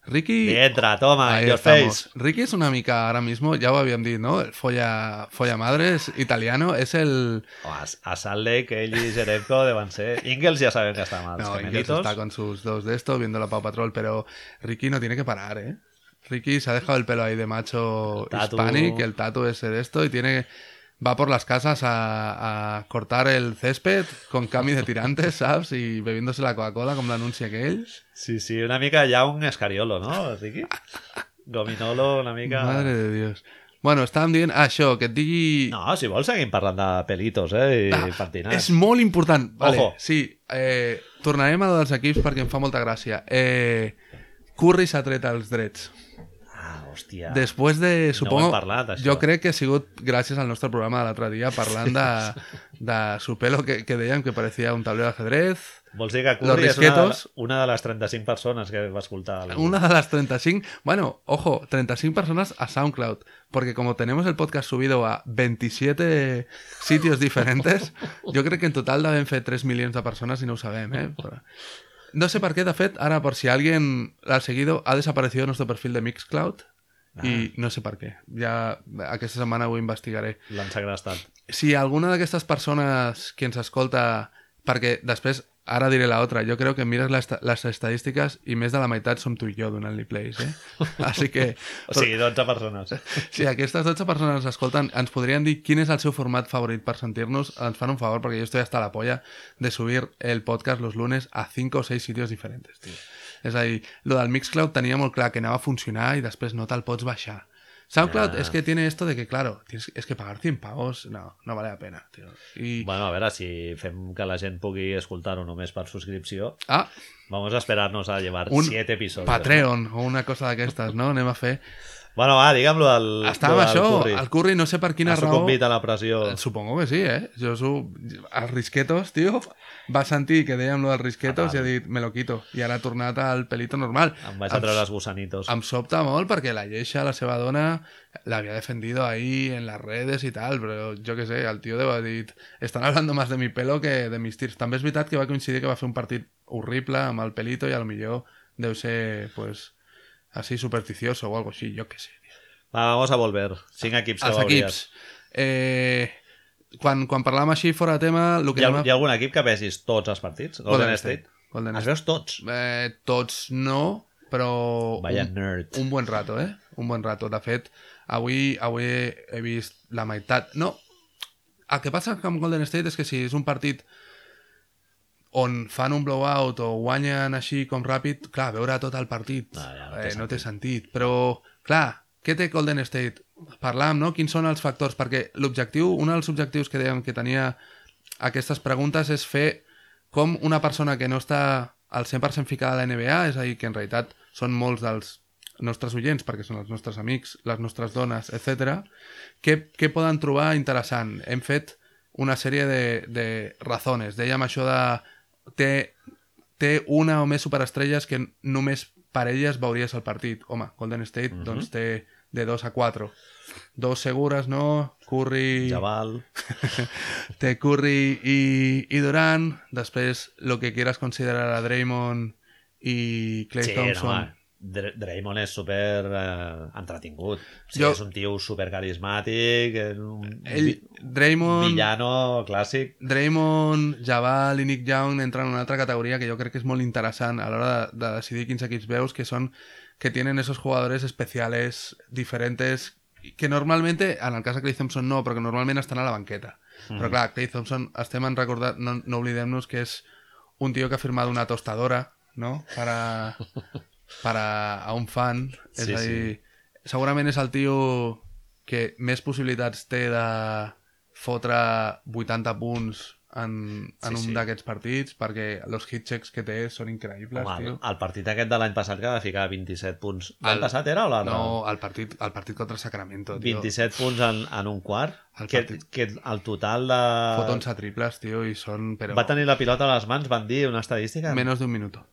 Ricky... Entra, toma, Ahí your estamos. face. Ricky es una mica ahora mismo, ya lo habían dicho, ¿no? El folla, folla madres italiano, es el... A, a Salt Lake, ell i Jerebko deuen ser... Ingles ja sabem que està mal, No, Ingles está con sus dos de esto, viendo la Pau Patrol, pero Ricky no tiene que parar, ¿eh? Ricky se ha dejado el pelo ahí de macho Tatu. hispanic, el tatu ese de esto, y tiene... Va por las casas a, a cortar el césped con cami de tirantes, ¿sabes? Y bebiéndose la Coca-Cola, como l'anuncia aquell. Sí, sí, una mica ja un escariolo, no, Riqui? Gominolo, una mica... Madre de Dios. Bueno, estàvem dient... Ah, això, que et digui... No, si vols seguim parlant de pelitos, eh, i Ah, pentinats. És molt important. Vale, Ojo. Sí, eh, tornarem a dels equips perquè em fa molta gràcia. Eh, Curry s'ha tret els drets. Ah, hòstia. Després de, supongo, hem parlat, això. jo crec que ha sigut gràcies al nostre programa de l'altre dia parlant *laughs* de, de su pelo que, que dèiem que parecía un tablero de ajedrez. Vols dir que Curry és una de, una de les 35 persones que va escoltar el... Una de las 35, bueno, ojo, 35 personas a SoundCloud, porque como tenemos el podcast subido a 27 sitios diferentes, *laughs* yo creo que en total deben fer 3 milions de personas y no ho sabem, eh? Però... No sé per què, de fet, ara, por si alguien l'ha seguido, ha desaparecido nuestro perfil de Mixcloud y no sé per què. Ja aquesta setmana ho investigaré. L'han segrestat. si alguna d'aquestes persones que ens escolta, perquè després, ara diré la otra, jo crec que mires les, les estadístiques i més de la meitat som tu i jo donant-li plays, eh? *laughs* Així que, O sigui, 12 persones. *laughs* si aquestes 12 persones escolten, ens podrien dir quin és el seu format favorit per sentir-nos, ens fan un favor, perquè jo estoy hasta la polla de subir el podcast los lunes a 5 o 6 sitios diferentes, tio. És a dir, lo del Mixcloud tenia molt clar que anava a funcionar i després no te'l pots baixar. SoundCloud es que tiene esto de que, claro, tienes, es que pagar 100 pavos, no, no vale la pena, tío. Y... Bueno, a veure, si fem que la gent pugui escoltar-ho només per subscripció, Ah, vamos a esperar-nos a llevar un 7 episodis. Patreon o una cosa d'aquestes, no? Anem a fer... Bueno, va, digue'm-lo del, Estava del això, Curry. el Curry no sé per quina Ha raó... sucumbit a la pressió. Supongo que sí, eh? Jo su... Els risquetos, tio, va sentir que dèiem lo dels risquetos i ha dit, me lo quito. I ara ha tornat al pelito normal. Em vaig a treure els gusanitos. Em sobta molt perquè la lleixa, la seva dona, l'havia defendido ahí en las redes y tal, però jo que sé, el tio deu dit estan hablando más de mi pelo que de mis tirs. També és veritat que va coincidir que va fer un partit horrible amb el pelito i a lo millor deu ser, pues, así supersticioso o algo així, jo que sé. Va, vamos a volver. Cinc equips que Els veuries. equips. Eh, quan, quan parlàvem així fora de tema, el que Hi ha, hi ha algun equip que vegis tots els partits? Golden, State. Golden Els State. veus tots? Eh, tots no, però Vaya un, nerd. un buen rato, eh? Un buen rato. De fet, avui, avui he vist la meitat... No, el que passa amb Golden State és que si és un partit on fan un blowout o guanyen així com ràpid, clar, veure tot el partit Ah, ja, no no, té té, eh, no té sentit. Però, clar, què té Golden State? Parlàvem, no? Quins són els factors? Perquè l'objectiu, un dels objectius que dèiem que tenia aquestes preguntes és fer com una persona que no està al 100% ficada a la NBA, és a dir, que en realitat són molts dels nostres oients, perquè són els nostres amics, les nostres dones, etc. Què, què poden trobar interessant? Hem fet una sèrie de, de razones. Dèiem això de... Té, té una o més superestrelles que només per elles veuries el partit. Home, Golden State Mhm. doncs té de 2 a 4. Dos segures, no? Curry... Jabal... *laughs* Té Curry i, i Durant. Després, lo que quieras considerar a Draymond i Clay Sí, no, Thompson. home. Dr- Draymond és super eh, entretingut. Jo- És un tio super carismàtic, un Ell, vi- Draymond, villano clàssic. Draymond, Jabal i Nick Young entren en una altra categoria que jo crec que és molt interessant a l'hora de, de decidir quins equips veus, que són que tienen esos jugadores especiales, diferentes, que normalmente, en el cas de Clay Thompson no, però que normalment estan a la banqueta. Però clar, Clay Thompson, estem en recordar, no, no oblidem-nos que és un tio que ha firmat una tostadora, ¿no? Para, *laughs* para a un fan. És Sí, a dir, segurament és el tio que més possibilitats té de fotre 80 punts en, en Sí, un sí. d'aquests partits, perquè els hit checks que té són increïbles, Home, tio. el partit aquest de l'any passat que va ficar 27 punts. L'any El- passat era o l'altre? No, el partit, el partit contra Sacramento, tio. 27 punts en, en un quart. El Que, partit. que el total de... Fot 11 triples, tio, i són... Però... Va tenir la pilota a les mans, van dir una estadística. Menos de un minuto.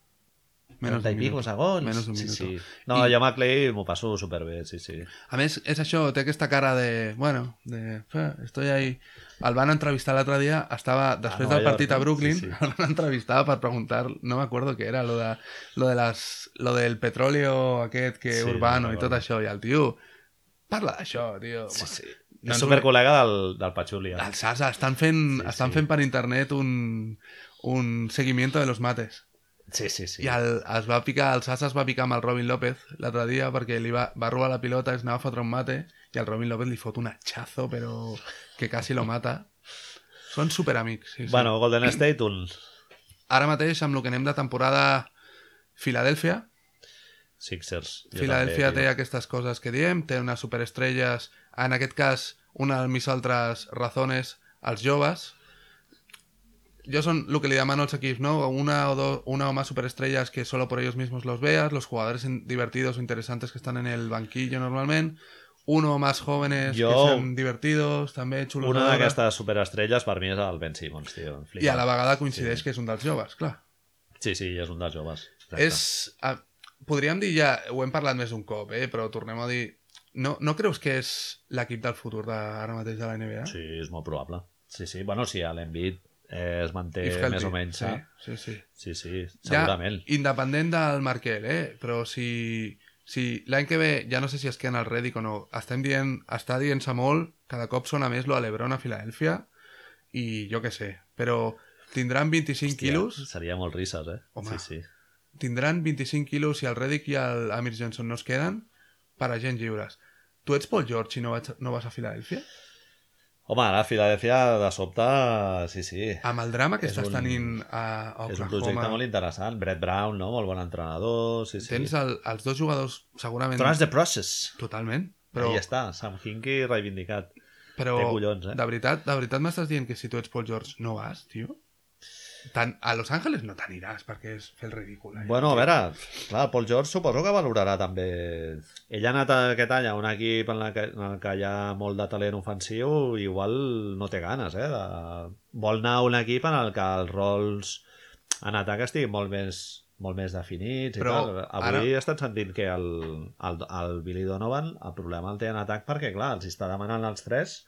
Menos de pico segons. Menos de un sí, sí. No, I- jo amb Clay m'ho passo superbé, sí, sí. A més, és això, té aquesta cara de... Bueno, de... "Eh, Estoy ahí... El van entrevistar l'altre dia, estava... Després del partit a? Brooklyn, Sí, sí. *laughs* el van entrevistar per preguntar... No me acuerdo què era, lo, de, lo, de las, lo del petróleo aquest que Sí, urbano no i tot això. I el tio... Parla d'això, tio. Sí, sí. No és supercol·lega del, del Patxuli. eh? El Sasa, estan fent, Sí, estan sí. fent per internet un, un seguimiento de los mates. Sí, sí, sí. I el, es va picar, el Sasa es va picar amb el Robin López l'altre dia perquè li va, va robar la pilota, es anava a fotre un mate i el Robin López li fot un hachazo però que quasi lo mata. Són superamics, sí, sí. Bueno, Golden State, un... Ara mateix, amb el que anem de temporada Filadèlfia, Sixers. Filadèlfia té aquestes coses que diem, té unes superestrelles, en aquest cas, una de mis altres razones, els joves. Yo son lo que le llaman a los equipos, ¿no? Una o, dos, una o más superestrellas que solo por ellos mismos los veas, los jugadores divertidos o interesantes que están en el banquillo normalmente, uno o más jóvenes Jo- que sean divertidos, també xulos Una d'aquestes superestrelles per mi és el Ben Simmons, tio. em flipa. I a la vegada coincideix que és un dels joves, clar. Sí, sí, és un dels joves. Exacte. És... A, podríem dir ja, ho hem parlat més d'un cop, eh? però tornem a dir... No, no creus que és l'equip del futur de, ara mateix de la NBA? Sí, és molt probable. Sí, sí. Bueno, si a l'Envit eh, es manté If més o menys Sí, sí, sí. sí, sí, Ja, segurament. independent del Markel, eh? Però si, si l'any que ve, ja no sé si es queda en el Reddick o no, estem dient, està dient-se molt, cada cop sona més lo a l'Ebron a Filadèlfia, i jo què sé, però tindran 25 Hòstia, quilos, Seria molt risses, eh? Home. Sí, sí. tindran 25 quilos si el Reddick i el Amir Johnson no es queden per a gent lliures. Tu ets Paul George i no, vaig, no vas a Filadèlfia? Home, ara a Filadèlfia, de sobte, sí, sí. Amb el drama que És estàs un- tenint a, a És un projecte Oklahoma, molt interessant. Brett Brown, no? Molt bon entrenador, sí, sí. tens el, els dos jugadors segurament... Trust the process. Totalment. Però, Ahí està, Sam Hinkie reivindicat. però té collons, eh? de veritat, de veritat m'estàs dient que si tu ets Paul George no vas, tio? Tant, a Los Angeles no t'aniràs perquè és fer el ridícul. Eh? Bueno, a veure, clar, el Paul George suposo que valorarà també... Ell ha anat aquest any a un equip en, la que, en el que hi ha molt de talent ofensiu i igual no té ganes, eh? De... Vol anar a un equip en el que els rols en atac estiguin molt més, molt més definits i Però tal. Avui ara- estan sentint que el, el, el Billy Donovan el problema el té en atac perquè, clar, els està demanant als tres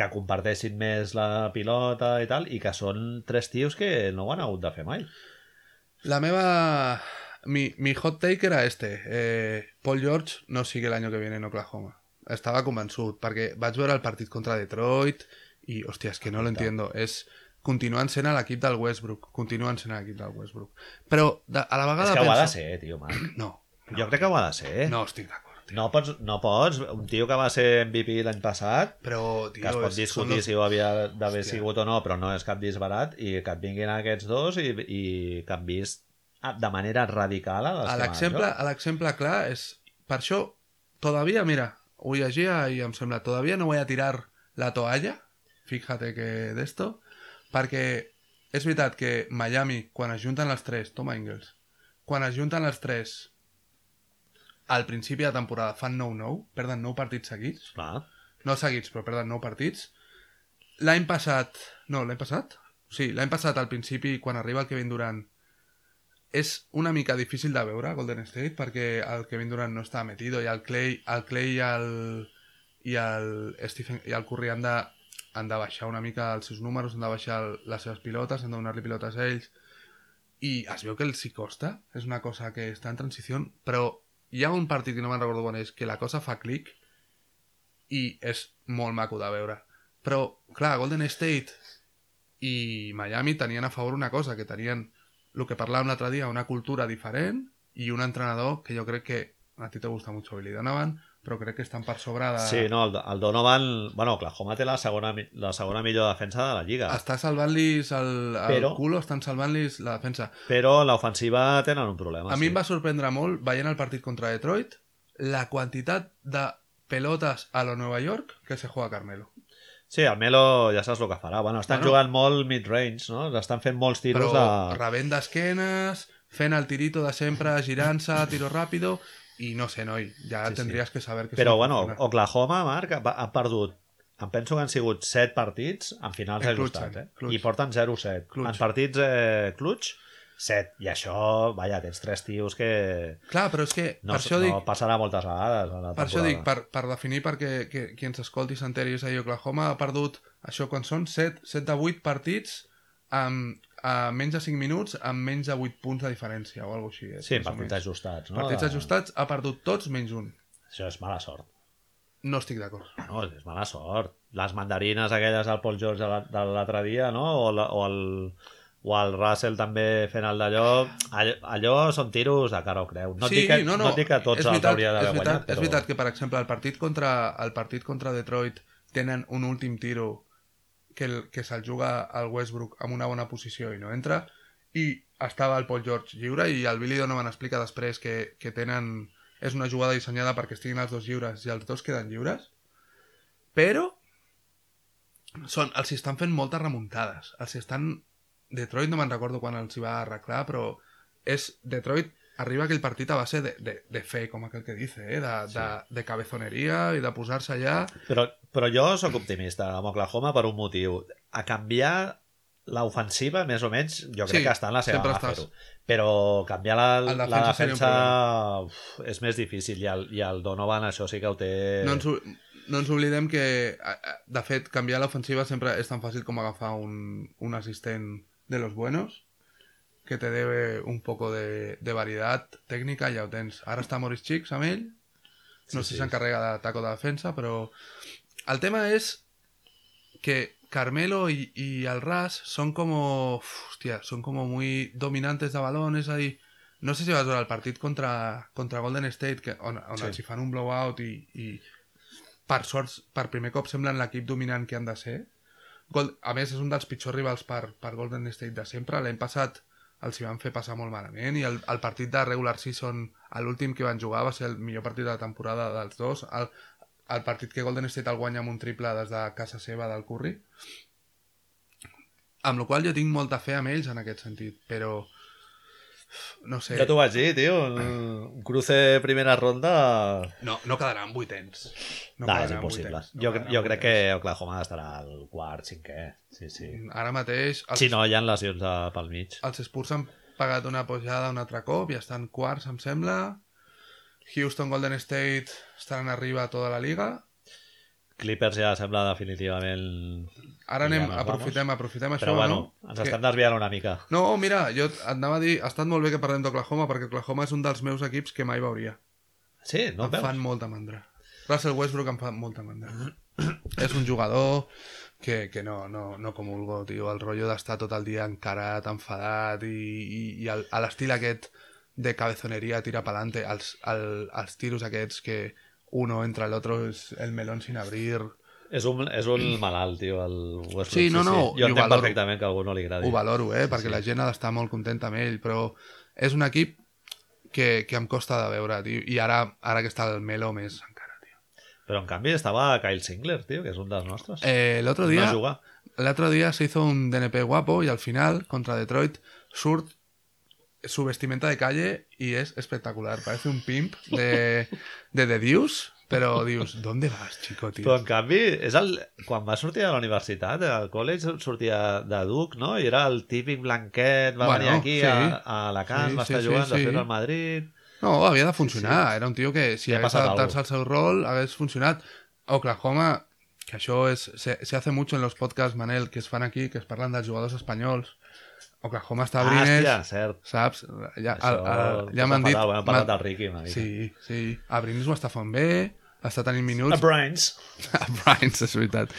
que comparteixin més la pilota i tal, i que són tres tios que no ho han hagut de fer mai. La meva... Mi, mi hot take era este. Eh, Paul George no sigue el año que viene en Oklahoma. Estava convençut, perquè vaig veure el partit contra Detroit i, hòstia, és que no lo entiendo. És continuen sent a l'equip del Westbrook. Continuen sent a l'equip del Westbrook. Però de, a la vegada És que ho ha de penso... ser, tio, Marc. No, Jo crec que ho ha de ser. no estic d'acord. No pots, no pots. Un tio que va ser MVP l'any passat, Però, tio, que es pot és- discutir los- si ho havia d'haver sigut o no, però no és cap disbarat, i que et vinguin aquests dos i, i que han vist de manera radical a l'exemple l'exemple clar és... Per això, todavía, mira, ho llegia i em sembla, todavía no voy a tirar la toalla, fíjate que d'esto, perquè és veritat que Miami, quan es junten les tres, toma Ingles, quan es junten les tres al principi de temporada fan 9-9, perden 9 partits seguits, Clar. no seguits, però perden 9 partits. L'any passat... No, l'any passat? Sí, l'any passat, al principi, quan arriba el Kevin Durant, és una mica difícil de veure Golden State perquè el Kevin Durant no està metido i el Clay, el Clay i el, i el, Stephen, i el Curry han de, han de baixar una mica els seus números, han de baixar el- les seves pilotes, han de donar-li pilotes a ells i es veu que els hi costa, és una cosa que està en transició, però hi ha un partit que no me'n recordo quan és, que la cosa fa clic i és molt maco de veure. Però, clar, Golden State i Miami tenien a favor una cosa, que tenien el que parlàvem l'altre dia, una cultura diferent i un entrenador que jo crec que a ti te gusta mucho Billy Donovan, però crec que estan per sobre de... Sí, no, el, el Donovan... Bueno, Oklahoma té la segona, mi- la segona millor defensa de la Lliga, Està salvant-lis el, el Però- culo, estan salvant-lis la defensa. però l'ofensiva tenen un problema. A mi sí. em va sorprendre molt, veient el partit contra Detroit, la quantitat de pelotes a lo Nueva York que se juega Carmelo. Sí, el Melo ja saps el que farà. Bueno, estan Bueno. jugant molt mid-range, no? Estan fent molts tiros Però de... rebent d'esquenes, fent el tirito de sempre, girant-se, tiro ràpido, i no sé, noi, ja Sí, sí. tendries que saber que Però, bueno, funciona. Oklahoma, Marc, ha, ha perdut em penso que han sigut 7 partits en finals En ajustats, clutch, eh? clutch. I porten 0-7. Clutch. En partits eh, clutch, 7. I això, vaja, tens tres tios que Clar, però és que no, per això no dic, passarà moltes vegades a la per això dic, per, per definir perquè que, qui ens escolti s'enteri és ahir Oklahoma ha perdut, això quan són 7, 7 de 8 partits amb, a menys de 5 minuts amb menys de 8 punts de diferència o alguna així. És, Sí, partits ajustats. No? Partits ajustats ha perdut tots menys un. Això és mala sort. No estic d'acord. No, és mala sort. Les mandarines aquelles del Paul George de la- de l'altre dia, no? O, la, o, el, o el Russell també fent el d'allò. Allò, allò són tiros de cara o creu. No, et dic que, no, no, et dic que tots els veritat, hauria d'haver veritat, guanyat, però... És veritat que, per exemple, el partit contra, el partit contra Detroit tenen un últim tiro que, el, que se'l juga al Westbrook amb una bona posició i no entra, i estava el Paul George lliure i el Billy Donovan explica després que, que tenen... És una jugada dissenyada perquè estiguin els dos lliures i els dos queden lliures, però són, els estan fent moltes remuntades. Els estan... Detroit no me'n recordo quan els hi va arreglar, però és Detroit arriba aquell partit a base de, de, de fe, com aquel que dice, eh? de, Sí. de, de cabezoneria i de posar-se allà... Però, però jo sóc optimista amb Oklahoma per un motiu. A canviar l'ofensiva, més o menys, jo crec Sí, que està en la seva mà fer-ho. Però canviar la, la defensa un defensa uf, és més difícil i el, i el Donovan això sí que ho té... No ens, no ens oblidem que, de fet, canviar l'ofensiva sempre és tan fàcil com agafar un, un assistent de los buenos que te debe un poco de, de variedad tècnica, ja ho tens. Ara està Maurice Chicks amb ell, no Sí, sé si sí. s'encarrega d'atac o de defensa, però el tema és que Carmelo y, y el Ras son como, uf, hostia, son como muy dominantes de balón, és a dir, no sé si vas veure el partit contra, contra Golden State, que, on, on Sí. els hi fan un blowout i, i per sort, per primer cop semblen l'equip dominant que han de ser. Gold, a més, és un dels pitjors rivals per, per Golden State de sempre. L'any passat els hi van fer passar molt malament i el, el partit de regular season, l'últim que van jugar, va ser el millor partit de la temporada dels dos. El, el partit que Golden State el guanya amb un triple des de casa seva del Curry. Amb la qual jo tinc molta fe amb ells en aquest sentit, però no sé, Ja t'ho vaig dir, tio. Un cruce primera ronda... no, no quedaran vuitens. No, No és impossible. vuitens, no jo, jo crec que Oklahoma estarà al quart, cinquè. Sí, sí. Ara mateix els, Si no, hi ha lesions de, pel mig. els Spurs han pagat una pujada un altre cop i estan quarts, em sembla. Houston, Golden State estaran arriba a tota la liga. Clippers ja sembla definitivament... Ara I ja anem, nos aprofitem, aprofitem això, Però bueno, no? ens Que- estem desviant una mica. No, mira, jo et anava a dir, ha estat molt bé que parlem d'Oklahoma perquè Oklahoma és un dels meus equips que mai veuria. Sí, no em veus? fan molta mandra. Russell Westbrook em fa molta mandra. *clears throat* és un jugador que, que no, no, no comulgo, tio. El rotllo d'estar tot el dia encarat, enfadat i, i, i el, a l'estil aquest de cabezoneria, tira pa'lante, els, el, els tiros aquests que uno entra, el otro es el melón sin abrir... És un, és un malalt, tio, el Westbrook. Sí, no, no, Jo i ho entenc valoro. perfectament que a algú no li agradi. Ho valoro, eh? Perquè sí. la gent ha d'estar molt contenta amb ell, però és un equip que, que em costa de veure, tio. I ara, ara que està el Melo més encara, tio. Però en canvi estava Kyle Singler, tio, que és un dels nostres. Eh, otro día... No día se hizo un DNP guapo y al final, contra Detroit, surt su vestimenta de calle y es espectacular. Parece un pimp de, de The Deuce, pero Dius, ¿dónde vas, chico, tío? Però en canvi, és el... quan va sortir de la universitat, al college sortia de Duc, no? I era el típic blanquet, va Bueno, venir aquí sí. a, a Alacant, Sí, va sí, estar sí, jugant sí. després al Madrid... No, havia de funcionar. Era un tio que, si ha hagués adaptat-se al seu rol, hagués funcionat. Oklahoma, que això és, se, se hace mucho en los podcasts, Manel, que es fan aquí, que es parlen dels jugadors espanyols. Oklahoma està Ah, Abrines, hòstia, cert. saps? Ja, Això, ja m'han dit... fatal, Hem parlat del Ricky una mica. Sí, sí. Abrines ho està fent bé, està tenint minuts. A Brains. *laughs* A Bryans, és veritat.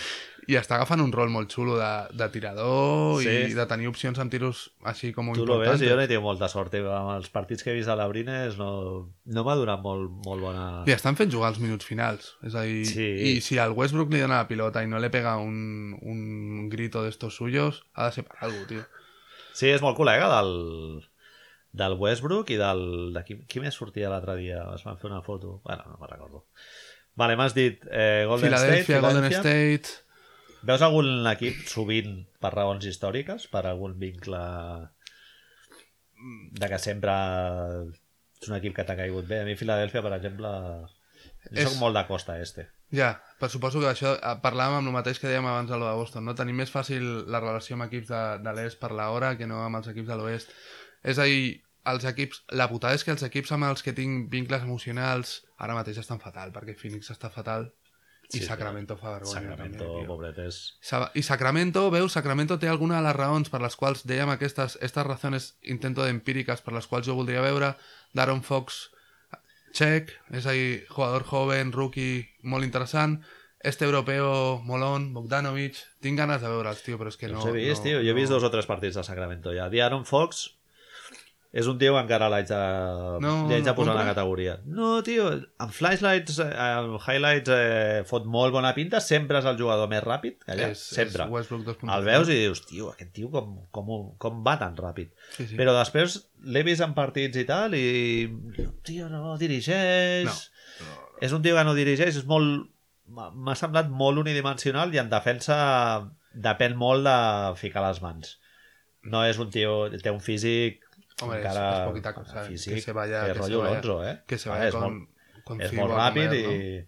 I està agafant un rol molt xulo de, de tirador Sí. i de tenir opcions amb tiros així com Tu lo ves, importants. i jo no he tingut molta sort. tio. Amb els partits que he vist a l'Abrines no, no m'ha donat molt, molt bona... Li estan fent jugar els minuts finals. És a dir, Sí. i si al Westbrook li dona la pilota i no le pega un, un grito d'estos suyos, ha de ser per algo, tio. Sí, és molt col·lega del, del Westbrook i del... De qui, qui més sortia l'altre dia? Es van fer una foto. Bueno, no me'n recordo. Vale, m'has dit eh, Golden Filadèlfia, State, Golden. State... Veus algun equip sovint per raons històriques? Per algun vincle de que sempre és un equip que t'ha caigut bé? A mi Filadèlfia, per exemple, jo És- soc molt de costa este. Ja, però suposo que això eh, parlàvem amb el mateix que dèiem abans lo de Boston, no? Tenim més fàcil la relació amb equips de, de l'est per l'hora que no amb els equips de l'oest. És a dir, els equips... La putada és que els equips amb els que tinc vincles emocionals ara mateix estan fatal, perquè Phoenix està fatal i Sí, Sacramento fa vergonya. Sacramento, també, pobretes. I Sacramento, veus, Sacramento té alguna de les raons per les quals dèiem aquestes, estas razones intento d'empíriques per les quals jo voldria veure Daron Fox check, és a dir, jugador joven, rookie, molt interessant este europeo molón, Bogdanovic tinc ganes de veure'ls, tio, però és que No, no... els he vist, no, tio. Jo he vist no. dos o tres partits de Sacramento ja. D'Aaron Fox és un tio que encara l'haig de, No, haig de no posar una compra? categoria. No, tio, en flashlights, eh, en highlights eh, fot molt bona pinta, sempre és el jugador més ràpid, allà, és, sempre. És Westbrook 2.0. El veus i dius, tio, aquest tio com, com, com va tan ràpid. Sí, sí. Però després l'he vist en partits i tal i, tio, no dirigeix... No. És un tio que no dirigeix, és molt... M'ha semblat molt unidimensional i en defensa depèn molt de ficar les mans. No és un tio... Té un físic Hombre, encara... es poquita cosa, Físic, que se vaya- que vaya- Lonzo, eh? que se vaya és con, molt, con és molt ràpid i... ¿no?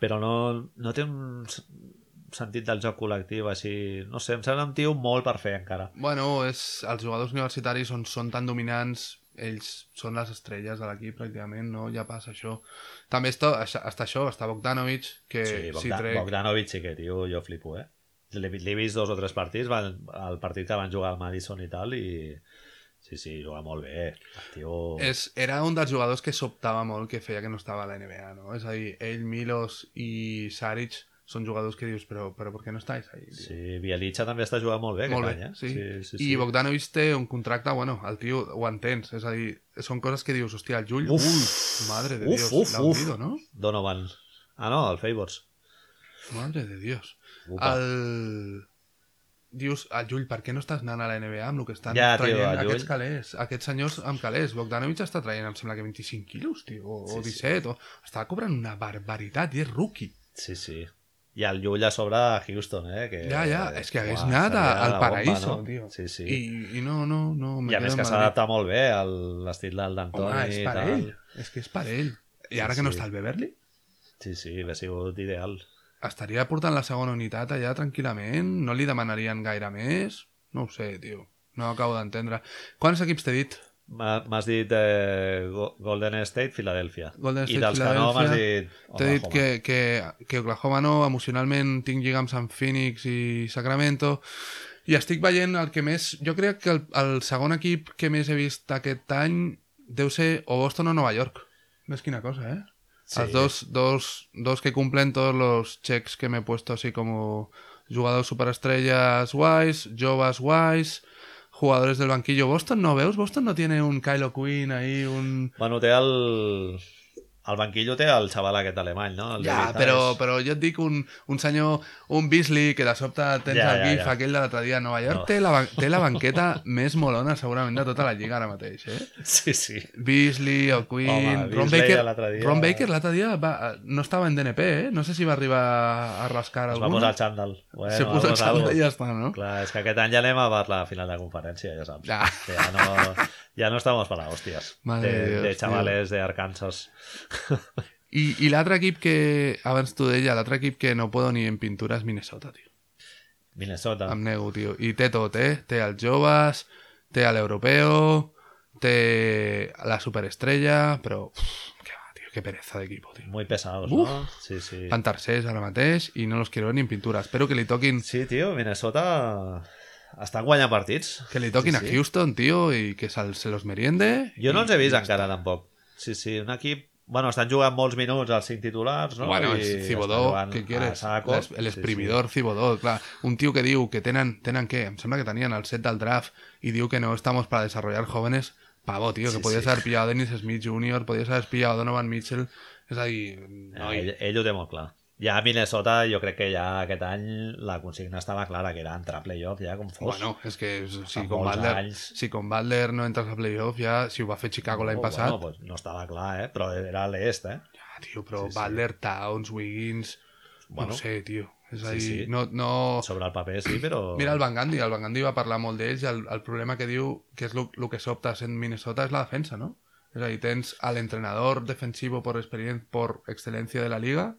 Però no, no té un sentit del joc col·lectiu així... No sé, em sembla un tio molt per fer encara. Bueno, és, els jugadors universitaris on són tan dominants, ells són les estrelles de l'equip pràcticament, no? Ja passa això. També està, està això, està Bogdanovic, que Sí, si Bogdan, trec... Bogdanovic sí que, tio, jo flipo, eh? L'he l'he vist dos o tres partits, van, el partit que van jugar al Madison i tal, i sí, sí, juga molt bé. Tio... És, era un dels jugadors que sobtava molt que feia que no estava a la NBA, no? És a dir, ell, Milos i Saric són jugadors que dius, però, però per què no estàs ahí? Tio? Sí, Bielitsa també està jugant molt bé Molt aquest bé, any, eh? sí. sí, sí, I sí. Bogdanovic té un contracte, bueno, el tio ho entens, és a dir, són coses que dius, hòstia, el Jull, Uf. uf, madre de Uf, Dios, uf, hundido, ¿no? Donovan. Ah, no, el Favors. Madre de Dios. Upa. El... Dius, el Llull, per què no estàs anant a la NBA amb el que estan Ja, tio, traient Llull. aquests calés? Aquests senyors amb calés. Bogdanovic està traient, em sembla que 25 quilos, tio, o, Sí, o sí. 17, o... Està cobrant una barbaritat i és rookie. Sí, sí. I el Llull a sobre a Houston, eh? Que, Ja, ja, és que hagués Uah, anat a- al paraíso, bomba, no? tio. Sí, sí. I, I no, no, no... me I a més que s'adapta molt bé a l'estil del d'Antoni Home, és i per tal. ell. És que és per ell. I ara Sí, que no sí. està el Beverly, Sí, sí, hauria sigut ideal. Estaria portant la segona unitat allà tranquil·lament, no li demanarien gaire més, no ho sé, tio, no acabo d'entendre. Quants equips t'he dit? M'ha- M'has dit eh, Go- Golden State, Filadèlfia. Golden I State, dels que no m'has Filadèlfia. dit T'he dit Oklahoma. que, que, que Oklahoma no, emocionalment tinc lligams amb Phoenix i Sacramento, i estic veient el que més... Jo crec que el, el segon equip que més he vist aquest any deu ser o Boston o Nova York. Ves quina cosa, eh? Sí. Los dos, dos, dos que cumplen todos los checks que me he puesto así como jugador superestrellas guays, Jovas guays, jugadores del banquillo. Boston no veus? Boston no tiene un Kylo Quinn ahí, un... Bueno, té el... Al banquillo té el xaval aquest alemany, no? El Ja, però, però jo et dic un, un senyor, un Beasley, que de sobte tens Ja, el ja, gif ja. aquell de l'altre dia a Nova York, No. té, la, té la banqueta *laughs* més molona segurament de tota la lliga ara mateix, eh? Sí, sí. Beasley, Home, Ron Baker, l'altre dia- Ron Baker l'altre dia va, no estava en DNP, eh? No sé si va arribar a rascar Es va alguna. posar el xandall. Bueno, Se puso el xandall i ja està, no? Clar, és que aquest any ja anem a la final de conferència, ja saps. Ja. Ja no, ja no estamos para hostias. Madre de, Dios, de chavales de Arkansas. I, i l'altre equip que, abans t'ho deia, l'altre equip que no puedo ni en pintura és Minnesota, tio. Minnesota. Em nego, tio. I té tot, eh? Té els joves, té l'europeu, té la superestrella, però... Uf, que va, tio, que pereza d'equip, tio. Muy pesados, Uf. no? Sí, sí. Van tercers ara mateix i no los quiero ni en pintura. Espero que li toquin, Sí, tio, Minnesota estan guanyant partits. que li toquin Sí, a sí. Houston, tio, i que se'l- se los meriende. Jo no els he vist encara, tampoc. Sí, sí, un equip... Bueno, estan jugant molts minuts els cinc titulars, no? Bueno, I Cibodó, què quieres? saco. Les- El exprimidor Cibodó, clar. Un tio que diu que tenen, tenen què? Em sembla que tenien el set del draft i diu que no estamos para desarrollar jóvenes. Pavo, tío, que Sí, podías sí. haber pillado a Dennis Smith Jr., podías haver pillado a Donovan Mitchell. És a dir, Sí. no, ell, ell ho té molt clar. Ja a Minnesota jo crec que ja aquest any la consigna estava clara, que era entrar a playoff ja com fos. Bueno, és que si Fa con, molts Butler, anys. si con Butler no entres a playoff, ja, si ho va fer Chicago l'any Oh, passat, Bueno, pues no estava clar, eh? Però era l'est, eh? ja, tio, però Sí, sí. Butler, Towns, Wiggins... Bueno, no sé, tio. És a sí, dir, sí. no, no... Sobre el paper sí, però... Mira el Van Gandhi, el Van Gandhi va parlar molt d'ells el, el problema que diu que és el, que sobta sent Minnesota és la defensa, no? És a dir, tens a l'entrenador defensivo por, por excelencia de la liga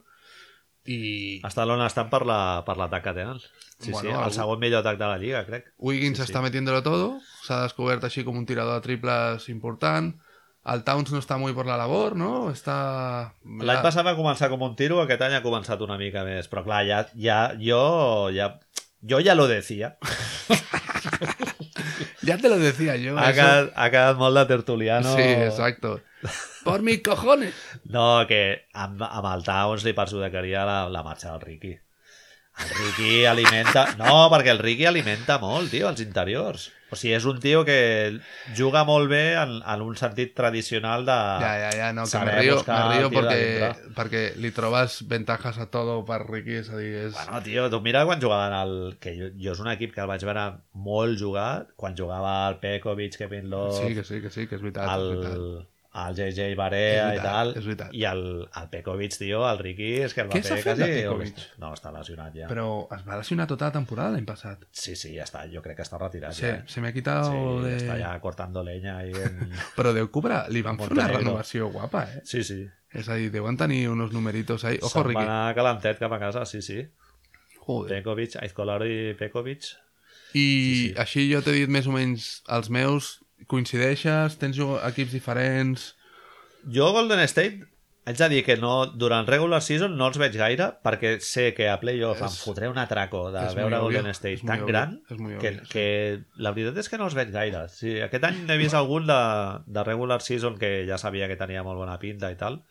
i Estan on estan per la- per que tenen. Sí, Bueno, sí, el algú- segon millor atac de la Lliga, crec. Wiggins Sí, sí. està metiéndolo todo, s'ha descobert així com un tirador de triples important, el Towns no està molt per la labor, no? Està... L'any passat va començar com un tiro, aquest any ha començat una mica més. Però clar, ja, ja, jo, ja, jo ja lo decía. *laughs* Ja te lo decía yo. Ha eso. quedat, ha quedat molt de tertuliano. Sí, exacto. Por mis cojones. No, que amb, amb el Towns li perjudicaria la, la marxa del Ricky. El Ricky alimenta... No, perquè el Ricky alimenta molt, tio, els interiors. O sigui, és un tio que juga molt bé en, en un sentit tradicional de... Ja, ja, ja, no, que me río, me río perquè, perquè li trobes ventajas a todo per Ricky, és a dir, és... Bueno, tio, tu mira quan jugaven al... Que jo, jo és un equip que el vaig veure molt jugar, quan jugava el Pekovic, Kevin Love, sí, que sí, que sí, que és veritat. el, és veritat. El JJ Barea i tal. és veritat. I el, el Pekovic, tio, el Ricky, és que el va Què fer quasi... Pekovic? No, està lesionat ja. Però es va lesionar tota la temporada l'any passat. Sí, sí, ja està. Jo crec que està retirat. Sí, ja, eh? se me ha quitado Sí, de... està ja cortando leña ahí en... *laughs* Però Déu cobra, li van fer una renovació guapa, eh? Sí, sí. És a dir, deuen tenir unos numeritos ahí. Ojo, Se'n va Ricky. anar calentet cap a casa, sí, sí. Joder. Pekovic, Aizkolari i Pekovic. I sí. així jo t'he dit més o menys els meus, coincideixes? Tens equips diferents? Jo Golden State haig de dir que no, durant regular season no els veig gaire perquè sé que a playoff em És- fotré un atraco de és veure Golden obvio, State tan obvio, gran muy que, obvio, sí. que la veritat és que no els veig gaire. Sí, aquest any n'he vist algun de, de regular season que ja sabia que tenia molt bona pinta i tal.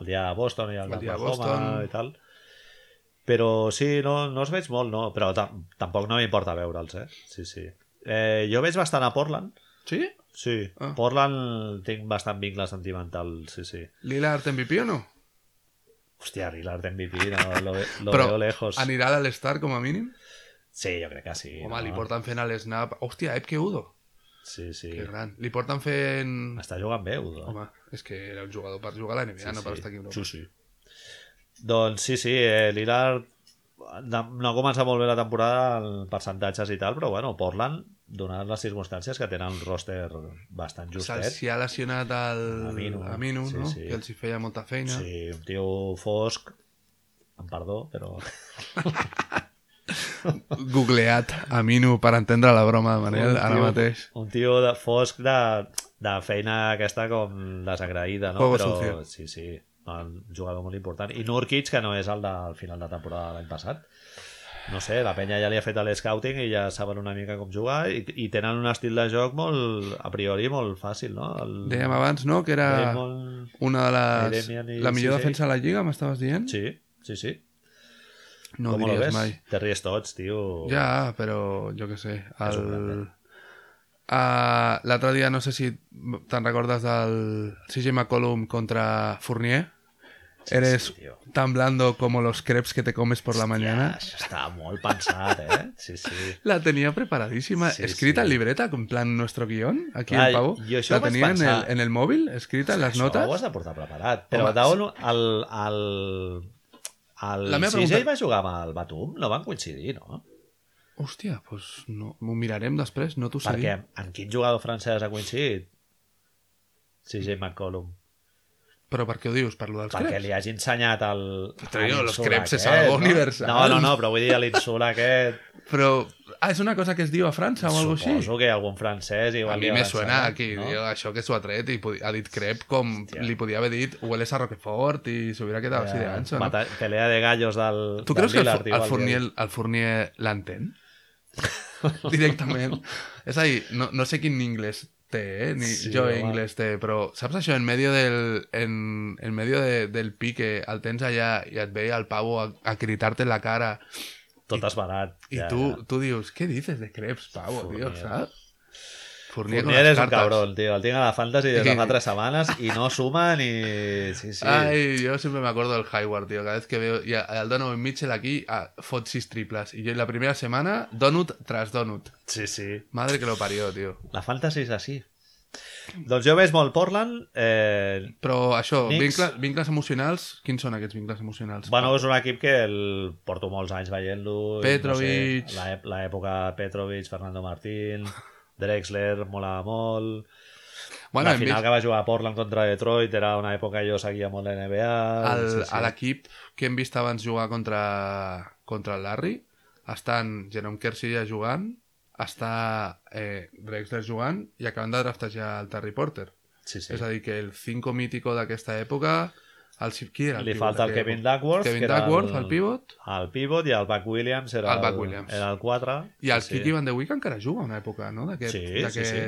El dia de Boston i el, El dia de Boston. i tal. Però sí, no, no els veig molt, no. Però tam tampoc no m'importa veure'ls, eh? Sí, sí. Eh, jo veig bastant a Portland. Sí? Sí, Ah. Portland tinc bastant vincle sentimental, sí, sí. Lillard MVP o no? Hòstia, Lillard MVP, no, lo, ve- lo *laughs* Però veo lejos. anirà a l'All-Star com a mínim? Sí, jo crec que sí. Home, no? li porten fent el snap... Hòstia, Epke Udo. Sí, sí. Que gran. Li porten fent... Està jugant bé, Udo. Home, és que era un jugador per jugar a la NBA, no per estar aquí a Europa. Sí, sí. Doncs sí, sí, eh, Lillard no començat molt bé la temporada en percentatges i tal, però bueno, Portland, donant les circumstàncies que tenen un roster bastant justet, Se'ls hi ha lesionat el Aminu, Aminu, sí, no? sí. Que els hi feia molta feina. sí, un tio fosc, amb perdó, però... *laughs* Googleat Aminu per entendre la broma de Manel, Un ara tio- mateix. Un tio de fosc de, de feina aquesta com desagraïda, no? Juego Però sucio. sí, sí, un jugador molt important. I Nurkic, que no és el del final de temporada de l'any passat. No sé, la penya ja li ha fet l'escouting i ja saben una mica com jugar i, i tenen un estil de joc molt, a priori, molt fàcil, no? El... Dèiem abans, no?, que era Raymond... una de les... I La millor CJ. defensa de la Lliga, m'estaves dient? Sí, sí, sí. No ho Com lo diries mai. Te ries tots, tio. Ja, però jo què sé, el... Uh, L'altre dia, no sé si te'n recordes del CJ McCollum contra Fournier. Eres sí, tio. tan blando como los crepes que te comes por la mañana. Això estava molt pensat, eh? Sí, sí. La tenía preparadísima, Sí, escrita sí. en libreta, en plan nuestro guión, aquí Clar, el pavo. jo això La ho vaig tenía en el, pensar. en el móvil, escrita en las Això ho notas. has de portar preparat. Però Home, Daon, el, el, el La meva CJ pregunta- va jugar amb el Batum? No van coincidir, no? Hòstia, pues no, m'ho mirarem després, no t'ho sé Perquè en quin jugador francès ha coincidit? CJ McCollum. Però per què ho dius? Per lo dels Perquè creps? li hagi ensenyat el... Tio, l'insult los crepes és algo no? universal. No, no, no, però vull dir l'insult aquest... Però, ah, és una cosa que es diu a França o alguna cosa així? Suposo que algun francès A igual mi li me suena que no? diu això que s'ho ha tret i ha dit crep com Hòstia. li podia haver dit hueles a Roquefort i s'hubiera quedat així de ancho, no? Bata- Pelea de gallos del, Tu del creus que el, Lillard, Fu- el Fournier, el Fournier l'entén? *laughs* Directament. És a dir, no, no sé quin inglès té, eh? ni Sí, jo home. inglès té, però saps això? En medio del, en, en medio de, del pique el tens allà i et ve el pavo a, a cridar-te en la cara Tot esbarat. i ja, tu, ja. tu dius, què dices de crepes, pavo, tio, Fournier. saps? Fournier, Fournier és un cabrón, tio. El tinc a la Fantasy *laughs* des de I- fa tres setmanes i no suma ni... Sí, sí. Ay, yo siempre me acuerdo del Hayward, tío. Cada vez que veo y al Donovan Mitchell aquí, a fot sis triples. Y yo en la primera semana, donut tras donut. Sí, sí. Madre que lo parió, tío. La Fantasy és així. Doncs jo veig molt Portland. Eh, Però això, Knicks. vincles, vincles emocionals, quins són aquests vincles emocionals? bueno, és un equip que el porto molts anys veient-lo. i Petrovic. No sé, l'è- L'època Petrovic, Fernando Martín, *laughs* Drexler, molava molt. bueno la final vist que va jugar Portland contra Detroit era una època que jo seguia molt la NBA. el, sí, sí. a l'equip que hem vist abans jugar contra, contra el Larry, estan Jerome Kersey jugant, està eh, Drexler jugant i acaben de draftejar el Terry Porter. Sí, sí. És a dir, que el 5 mítico d'aquesta època... El, qui era el Li pivot falta el Kevin? Duckworth. Kevin Duckworth, el pivot. El pivot i el Buck Williams era El Buck Williams. Era el 4. I el sí, Kiki Van de Wick encara juga una època, no? D'aquest- Sí, sí,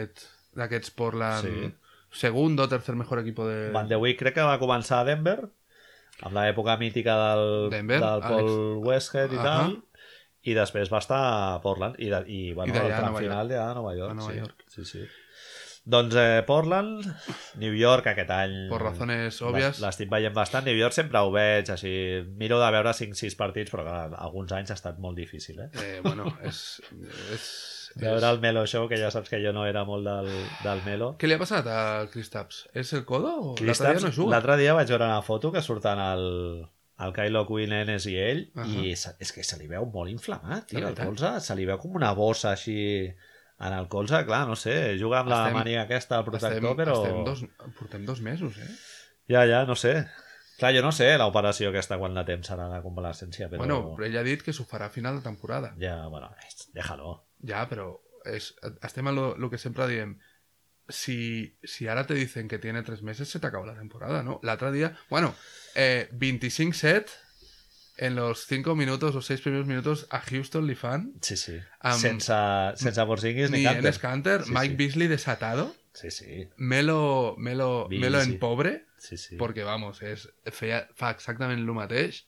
D'aquests Portland... Sí. Segundo o tercer mejor equipo de... Van de Wick crec que va començar a Denver, amb l'època mítica del, Denver, del Paul Alex. Westhead i Ahà. tal, i després va estar a Portland, i, de, i, bueno, I el tram final de a Nova York. A Nova sí. York. Sí, sí. Doncs eh, Portland, New York aquest any... Por razones obvias. l'es- L'estic veient bastant. New York sempre ho veig, així... Miro de veure 5-6 partits, però clar, alguns anys ha estat molt difícil, eh? Eh, bueno, és... és, *laughs* Veure el Melo Show, que ja saps que jo no era molt del, del Melo. Què li ha passat a Kristaps? És el codo o l'altre dia no juga? L'altre dia vaig veure una foto que surten el, el Kylo Quinn, Enes i ell, Ahà. i se- és que se li veu molt inflamat, tio, el colze. Se li veu com una bossa així en el colze, clar, no sé, juga amb la Estem- mania aquesta al protector, estem, però... estem dos, portem dos mesos, eh? Ja, ja, no sé. Clar, jo no sé l'operació aquesta quant de temps serà la convalescència, però... Bueno, però ell ha dit que s'ho farà a final de temporada. Ja, bueno, déjalo. Ja, però és, estem en lo, lo que sempre diem. Si, si ara te dicen que tiene tres meses, se te acaba la temporada, ¿no? L'altre dia... Bueno, eh, 25-7 en los 5 minutos o 6 primeros minutos a Houston li fan Sí, sí. Amb- sense, sense Porzingis ni, ni Canter. Enes Kanter, Sí, Mike sí. Beasley desatado, Sí, sí. Melo, Melo, Beasley, Melo en pobre, sí, sí. porque vamos, es, feia, fa exactament mateix,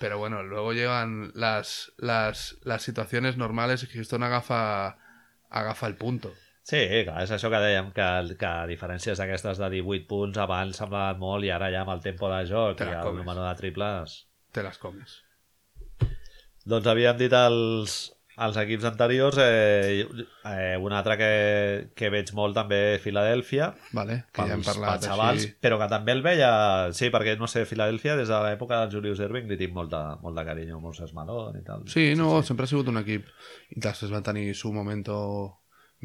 pero bueno, luego llegan las, las, las situaciones normales y Houston agafa, agafa el punto. Sí, clar, és això que dèiem, que, que diferències d'aquestes de 18 punts abans semblaven molt i ara ja amb el tempo de joc i el número de triples... Te las comes. Doncs havíem dit els, els equips anteriors, eh, eh, un altre que, que veig molt també Filadèlfia, Vale, que ja hem pels, parlat pels xavals, així. però que també el veia... Sí, perquè, no sé, Filadèlfia, des de l'època del Julius Erving, li tinc molt de, molt de carinyo, Moses Malone i tal. Sí, no, sempre ha sigut un equip i després va tenir su momento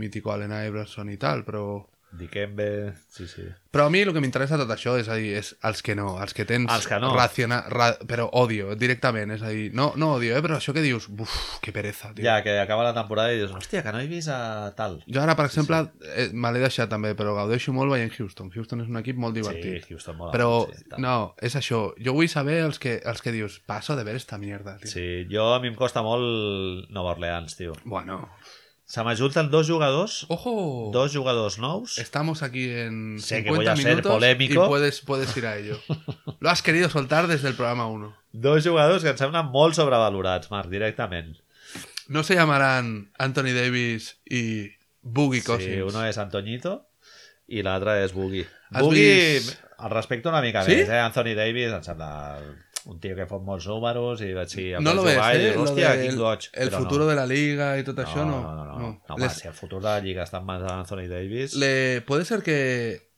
mítico Allen Iverson i tal, però... Dikembe, sí, sí. Però a mi el que m'interessa tot això és a dir, és els que no, els que tens Els que no. raciona, ra, però odio directament, és a dir, no, no odio, eh, però això que dius, buf, que pereza, tio. Ja, que acaba la temporada i dius, hòstia, que no he vist a tal. Jo ara, per exemple, eh, me l'he deixat també, però gaudeixo molt veient Houston. Houston és un equip molt divertit. Sí, Houston mola però, molt, sí, no, és això. Jo vull saber els que, els que dius, paso de ver esta mierda, tio. Sí, jo a mi em costa molt Nova Orleans, tio. Bueno, Se m'ajunten dos jugadors, ojo, dos jugadors nous. estamos aquí en Sé que 50 voy a ser minutos polémico. y puedes, puedes ir a ello. *laughs* Lo has querido soltar desde el programa 1. Dos jugadors que em semblen molt sobrevalorats, Marc, directament. No se llamarán Anthony Davis y Boogie Sí, Cousins. uno és Antoñito i l'altre és Boogie. Has Boogie, vist- el respecto una mica Sí? més, eh? Anthony Davis em sembla un tio que fot molts números i vaig dir, No lo ves, eh? dius, Lo hòstia, del- quin goig. el Però futuro no. de la liga y todo eso, no, no. no, no, no. no. no. Les- home, si el futur de la Lliga està en mans d'Anthony Davis... Le, puede ser que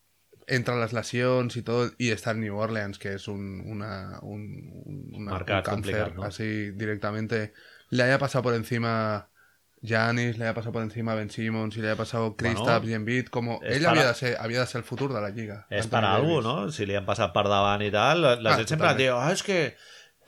entre las lesiones y todo, y estar en New Orleans, que es un, una, un, un- una- un cáncer, ¿no? así directamente, le haya pasado por encima Giannis, le haya pasado por encima Ben Simmons y le haya pasado Kristaps Bueno, y Embiid, como es él para- havia de, ser, havia de ser el futur de la lliga. És per a Davis. alguna no? Si li han passat per davant i tal, la, la Ah, gent sempre diu, ah, és que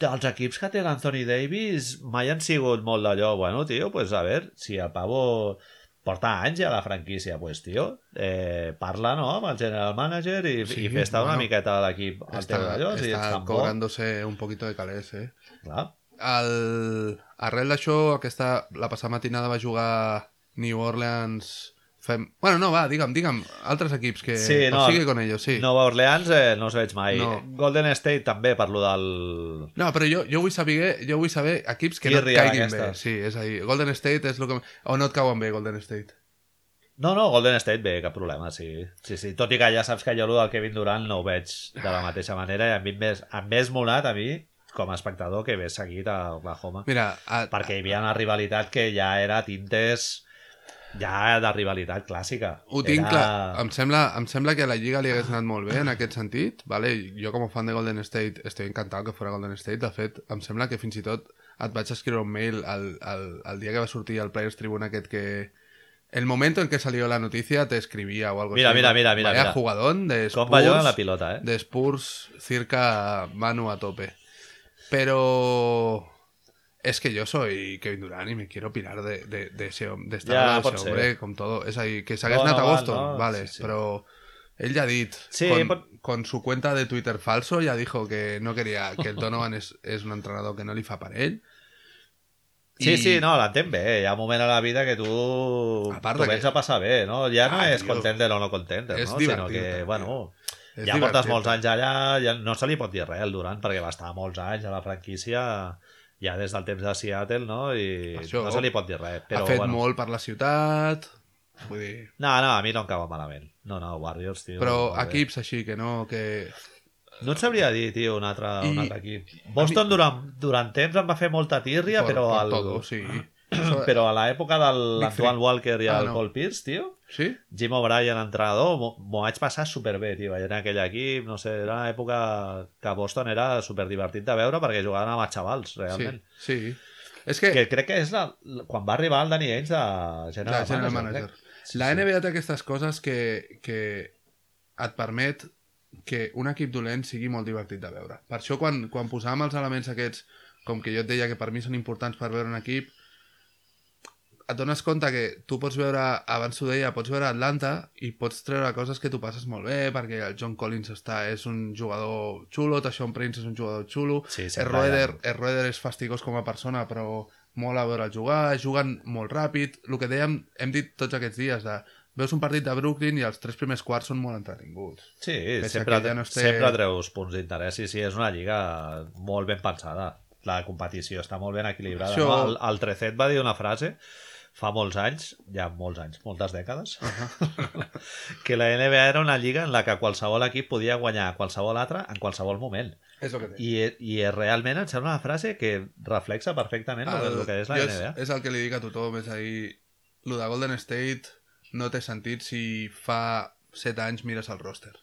els equips que té l'Anthony Davis mai han sigut molt d'allò. Bueno, tio, pues a veure, si el pavo porta anys a la franquícia, pues, tio, eh, parla, no?, amb el general manager i, Sí, i fes-te una bueno, miqueta de l'equip al Está, d'allò, si está tan bo. cobrándose un poquito de calés, eh? Clar. El... Arrel d'això, aquesta... la passada matinada va jugar New Orleans... Fem... Bueno, no, va, digue'm, digue'm, altres equips que... Sí, no, sigui con ellos, sí. Nova Orleans eh, no els veig mai. No. Golden State també, parlo del... No, però jo, jo vull saber, jo vull saber equips que Qui no et caiguin bé. d'aquestes? Sí, és a dir, Golden State és el que... O no et cauen bé, Golden State. No, no, Golden State bé, cap problema, sí. sí, sí. Tot i que ja saps que jo el del Kevin Durant no ho veig de la mateixa manera i a mi ves molat a mi com a espectador que ves seguit a Oklahoma. Mira, a, Perquè hi havia una rivalitat que ja era tintes ja de rivalitat clàssica. Ho tinc era... clar. Em sembla, em sembla que a la Lliga li hagués anat molt bé en aquest sentit. Vale? Jo com a fan de Golden State estic encantat que fora Golden State. De fet, em sembla que fins i tot et vaig escriure un mail el, el, el dia que va sortir el Players Tribune aquest que... El momento en que salió la noticia te escribía o algo Mira, así. mira, mira, mira, Vaya mira. jugadón de Spurs. Com va la pilota, eh? de Spurs circa Manu a tope. Pero es que yo soy Kevin Durant y me quiero pirar de, de, de, ese, de ese ser. hombre con todo. Es ahí, que s'hagués No, val, Boston, no, vale, sí, sí. pero él ya dit, Sí, con, su cuenta de Twitter falso, ya dijo que no quería, que el Donovan es, es un entrenador que no li fa per ell. Sí, I- sí, no, l'entenc bé. Hi ha un moment a la vida que tu A part que- a passar bé, no? Ja no Ah, és tio. o no contenter, És no? Sinó divertit, que, també. bueno, És ja portes divertit. molts anys allà, ja no se li pot dir res al Durant, perquè va estar molts anys a la franquícia ja des del temps de Seattle, no? I Això. no se li pot dir res. Però, ha fet bueno, molt per la ciutat, vull dir... No, no, a mi no em cau malament. No, no, Warriors, tio. Però bé. equips així que no, que... No et sabria dir, tio, un altre, un I- altre equip. Boston durant, durant temps em va fer molta tírria, por, però, por al, todo, sí. *clears throat* però a l'època de l'Antoine Walker i Ah, el no. Paul Pierce, tio, Sí? Jim O'Brien, entrenador, m'ho- vaig passar superbé, tio, veient aquell equip, no sé, era una època que Boston era superdivertit de veure perquè jugaven amb els xavals, realment. Sí, sí. És que, Que crec que és la, quan va arribar el Danny Ainge de General, de general Manager. crec. Sí, la sí. NBA té aquestes coses que, que et permet que un equip dolent sigui molt divertit de veure. Per això quan, quan posàvem els elements aquests, com que jo et deia que per mi són importants per veure un equip, et dones compte que tu pots veure, abans ho deia, pots veure Atlanta i pots treure coses que tu passes molt bé, perquè el John Collins està, és un jugador xulo, Tashon Prince és un jugador xulo, Sí, el Roeder, el Roeder és fastigós com a persona, però mola veure'l jugar, juguen molt ràpid. El que dèiem, hem dit tots aquests dies, de veus un partit de Brooklyn i els tres primers quarts són molt entretinguts. Sí, Pese sempre, ja no esté- sempre treus punts d'interès i sí, és una lliga molt ben pensada. La competició està molt ben equilibrada. Això- No? El, el Trecet va dir una frase fa molts anys, ja molts anys, moltes dècades, *laughs* que la NBA era una lliga en la que qualsevol equip podia guanyar a qualsevol altre en qualsevol moment. És el que té. I, i realment em sembla una frase que reflexa perfectament el, el que és la NBA. És, és el que li dic a tothom, és a dir, el de Golden State no té sentit si fa 7 anys mires el roster.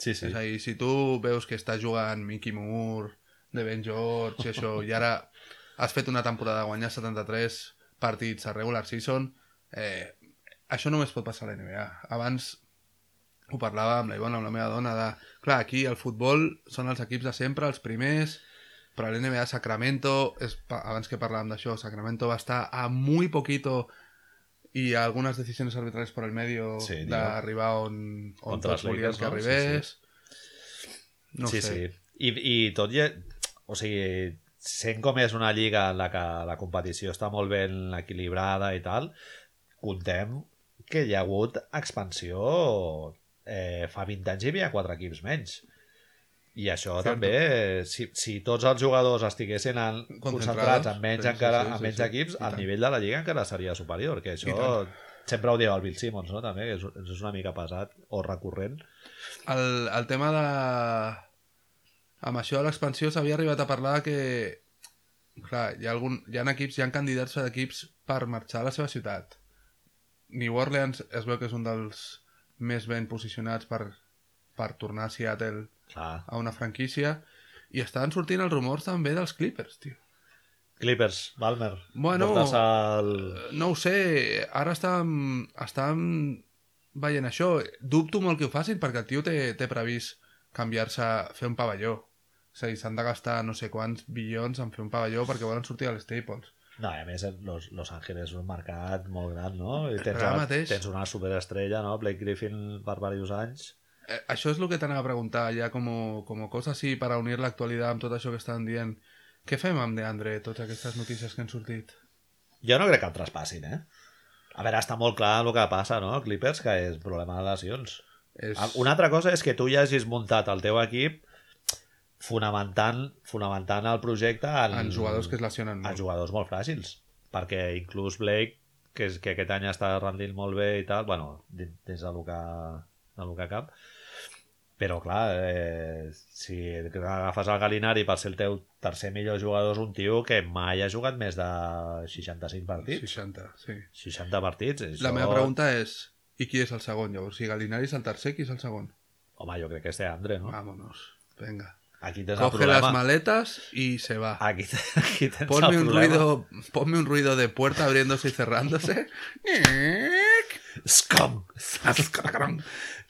Sí, Sí. És a dir, si tu veus que està jugant Mickey Moore, de Ben George i això, i ara has fet una temporada de guanyar 73 partits a regular season, eh, això només pot passar a la NBA. Abans ho parlava amb la Ivona, amb la meva dona, de... Clar, aquí el futbol són els equips de sempre, els primers, però a l'NBA Sacramento, és, abans que parlàvem d'això, Sacramento va estar a muy poquito y algunas decisiones arbitrales por el medio Sí, d'arribar on, on tots volien que no? Sí, arribés. No sí, sé. sí. I, I tot i... O sigui, sent com és una lliga en la que la competició està molt ben equilibrada i tal, contem que hi ha hagut expansió... Eh, fa 20 anys hi havia quatre equips menys. I això Cierto. també, si, si tots els jugadors estiguessin en, concentrats en menys, Sí, encara, sí, en sí, menys sí. equips, el nivell de la lliga encara seria superior, que això. Sempre ho diu el Bill Simmons, no? També, que és, és una mica pesat o recurrent. El, el tema de... Amb això de l'expansió s'havia arribat a parlar que... Clar, hi ha, algun... hi ha equips, hi ha candidats d'equips per marxar a la seva ciutat. New Orleans es veu que és un dels més ben posicionats per, per tornar a Seattle Clar. a una franquícia i estaven sortint els rumors també dels Clippers, tio. Clippers, Balmer. Bueno, el... No ho sé, ara estàvem, estàvem veient això. Dubto molt que ho facin perquè el tio té, té previst canviar-se, fer un pavelló. És a dir, s'han de gastar no sé quants bilions en fer un pavelló perquè volen sortir a les Staples. No, i a més, Los, Los Angeles és un mercat molt gran, no? I tens, Ara mateix. tens una superestrella, no? Blake Griffin per diversos anys. Eh, això és el que t'anava a preguntar, ja com, com cosa així per a unir l'actualitat amb tot això que estan dient. Què fem amb DeAndre, totes aquestes notícies que han sortit? Jo no crec que el traspassin, eh? A veure, està molt clar el que passa, no? Clippers, que és problema de lesions. És... Una altra cosa és que tu ja hagis muntat el teu equip fonamentant, fonamentant el projecte en, en jugadors que es lesionen en molt. jugadors molt fràgils. Perquè inclús Blake, que, és, que aquest any està rendint molt bé i tal, bueno, des del que, del que cap, però clar, eh, si agafes el Galinari per ser el teu tercer millor jugador és un tio que mai ha jugat més de 65 partits. 60, sí. 60 partits. Això... La meva pregunta és, i qui és el segon, llavors? Si Galinari és el tercer, qui és el segon? Home, jo crec que és Andre, no? Vámonos, venga. Aquí Coge las maletas y se va. Aquí, *laughs* aquí tens Ponme un ruido, ponme un ruido de puerta abriéndose y cerrándose. *laughs* Scum.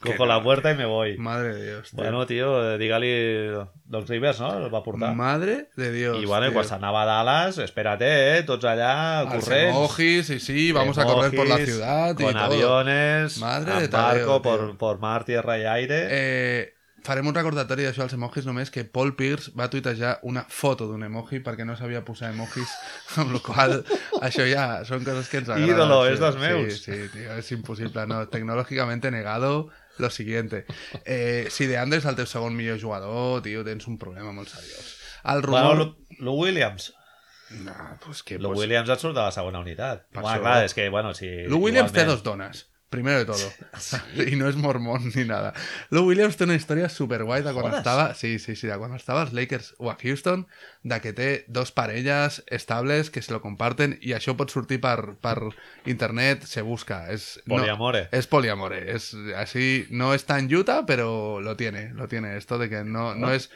Cojo la puerta y me voy. Madre de Dios. tío. Bueno, tio, digue-li Doc Rivers, no? El va portar. Madre de Dios. I bueno, tío. quan s'anava a Dallas, espérate, eh? Tots allà, Als corrents. emojis, sí, sí, vamos a correr por la ciudad y Con todo. aviones, Madre de barco, tío. por, por mar, tierra i aire. Eh, farem un recordatori d'això als emojis només que Paul Pierce va tuitejar una foto d'un emoji perquè no sabia posar emojis *laughs* amb la qual això ja són coses que ens agraden. Ídolo, sí, és dels meus. Sí, sí, tío, és impossible. No, tecnològicamente negado lo siguiente. Eh, si de Andres el teu segon millor jugador, tio, tens un problema molt seriós. El rumor... Bueno, Lu, Lu Williams. No, pues que, Lu pues, Williams et surt de la segona unitat. Per això. clar, és que, bueno, si... Lou Williams té igualment- dos dones. Primero de todo. *laughs* *laughs* Y no es mormón ni nada. Lou Williams té una història super guai de quan estava... Sí, sí, sí, de quan estava als Lakers o a Houston, de que té dos parelles estables que se lo comparten i això pot sortir per, per internet, se busca. És, Poliamore. No, es poliamore. Es, así, no está en Utah, pero lo tiene. Lo tiene esto de que no, no es...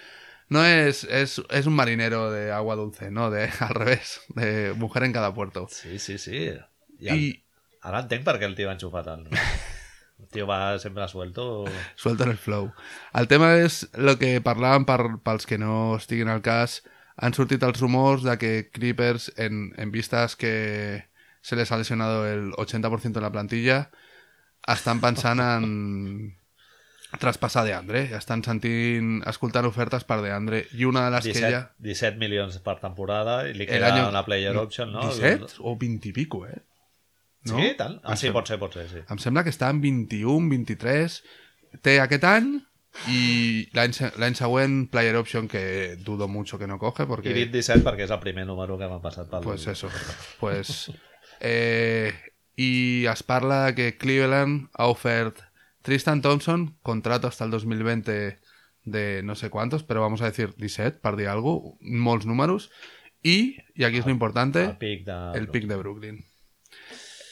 No es, es, es un marinero de agua dulce, no, de *laughs* al revés, de mujer en cada puerto. Sí, sí, sí. I, Ara entenc per què el tio va enxufar tant. El tio va sempre suelto. Suelto en el flow. El tema és el que parlàvem per, pels que no estiguin al cas. Han sortit els rumors de que Creepers, en, en vistas que se les ha lesionado el 80% de la plantilla, estan pensant en traspassar de Andre. Estan sentint, escoltant ofertes per de Andre. I una de les que 17, ja... 17 milions per temporada i li queda año- una player option, no? 17 o 20 i pico, eh? No? Sí, tant? Ah, Em sí, pot ser, pot ser, sí. Em sembla que està en 21, 23. Té aquest any i l'any se- l'any següent player option que dudo mucho que no coge I porque dit 17 perquè és el primer número que m'ha passat pel... pues eso pues eh, i es parla de que Cleveland ha ofert Tristan Thompson contrato hasta el 2020 de no sé cuántos pero vamos a decir 17 per dir algo molts números y y aquí es lo importante El pic de... el pick de Brooklyn.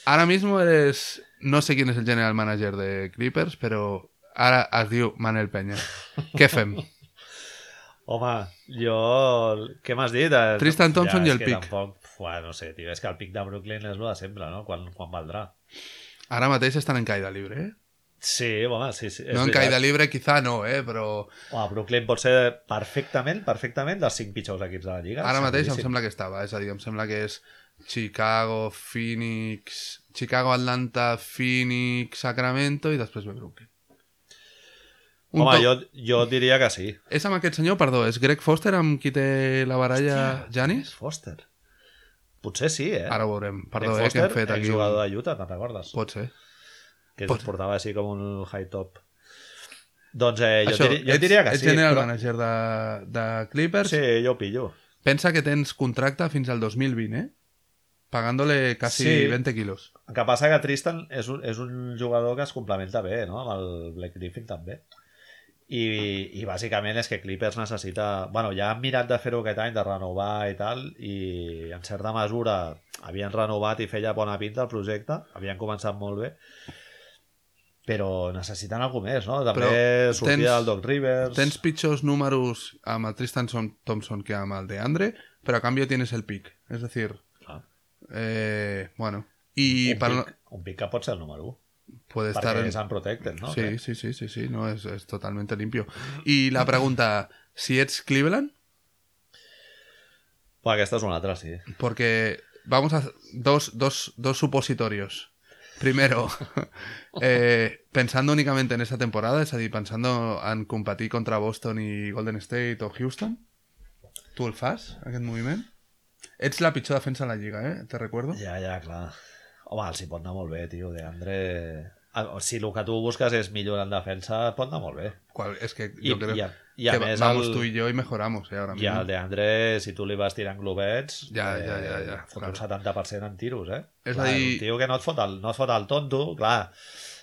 Ahora mismo eres. No sé quién es el general manager de Clippers, pero ara es diu Manel Peña. Què fem? *laughs* Home, jo... Què m'has dit? Eh, Tristan Thompson ja, i el pic. Tampoc... Ua, no sé, tio, és que el pic de Brooklyn és el de sempre, no? Quan, quan valdrà. Ara mateix estan en caïda libre, eh? Sí, home, sí, sí. és No en veritat. caïda libre, quizá no, eh? Però Home, Brooklyn pot ser perfectament, perfectament dels cinc pitjors equips de la Lliga. ara mateix em sembla que estava. És a dir, em sembla que és Chicago, Phoenix... Chicago, Atlanta, Phoenix, Sacramento i després ve Brooklyn. Un Home, jo, jo diria que sí. És amb aquest senyor, perdó, és Greg Foster amb qui té la baralla Janis? Foster. Potser sí, eh? Ara ho veurem. Perdó, Greg eh, que hem Foster, fet aquí... jugador un- de Utah, te'n recordes? Pot ser. Que pot es portava així com un high top. Doncs eh, jo, Això, diri, jo ets, diria que ets sí. general però- manager de, de Clippers. Sí, jo pillo. Pensa que tens contracte fins al 2020, eh? Pagándole casi Sí. 20 kilos. El que passa que Tristan és un, és un jugador que es complementa bé, no? Amb el Blake Griffin també. I, i bàsicament és que Clippers necessita... bueno, ja han mirat de fer-ho aquest any, de renovar i tal, i en certa mesura havien renovat i feia bona pinta el projecte, havien començat molt bé, però necessiten alguna més, no? També Però sortida tens- Doc Rivers... Tens pitjors números amb el Tristan Thompson que amb el de Andre, pero a cambio tienes el pick. Es decir, Ah, eh, bueno. Y un, para pic, un pic que pot ser el número 1, puede estar en... és unprotected, no? Sí, sí, sí, sí, sí, no, es, es totalmente limpio. Y la pregunta, si es Cleveland, Bueno, aquesta és una altra, sí. porque vamos a dos, dos, dos supositorios. Primero, *laughs* eh, pensando únicamente en esta temporada, es decir, pensando en competir contra Boston i Golden State o Houston, tu el fas, aquest moviment? Ets la pitjor defensa de la lliga, eh? Te recuerdo. Ja, ja, clar. Home, els hi pot anar molt bé, tio, de Andre... Si el que tu busques és millorar en defensa, pot anar molt bé. Cual, es que I, yo creo i, a, i a que més, vamos el, tú y yo y mejoramos, eh, ahora i el de Andre, si tu li vas tirant globets, Ja, ja, ja, ja, fot clar. un 70% en tiros, eh? És clar, a dir- Un tio que no et, fot el, no et fot el tonto, clar,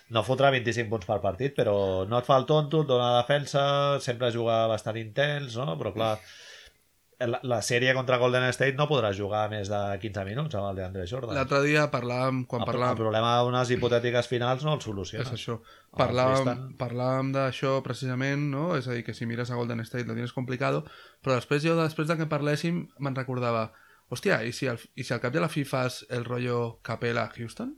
no fotrà 25 punts per partit, però no et fa el tonto, et dona defensa, sempre juga bastant intens, no? Però clar, la, la sèrie contra Golden State no podrà jugar més de 15 minuts amb el de Andre Jordan. L'altre dia parlàvem, quan el, el parlàvem... problema d'unes hipotètiques finals no el soluciona. És això. El Parlàvem, parlàvem d'això precisament, no? És a dir, que si mires a Golden State lo tienes complicado, però després jo, després de que parléssim, me'n recordava, hòstia, i si, al, i si al cap de la fi fas el rotllo Capela-Houston?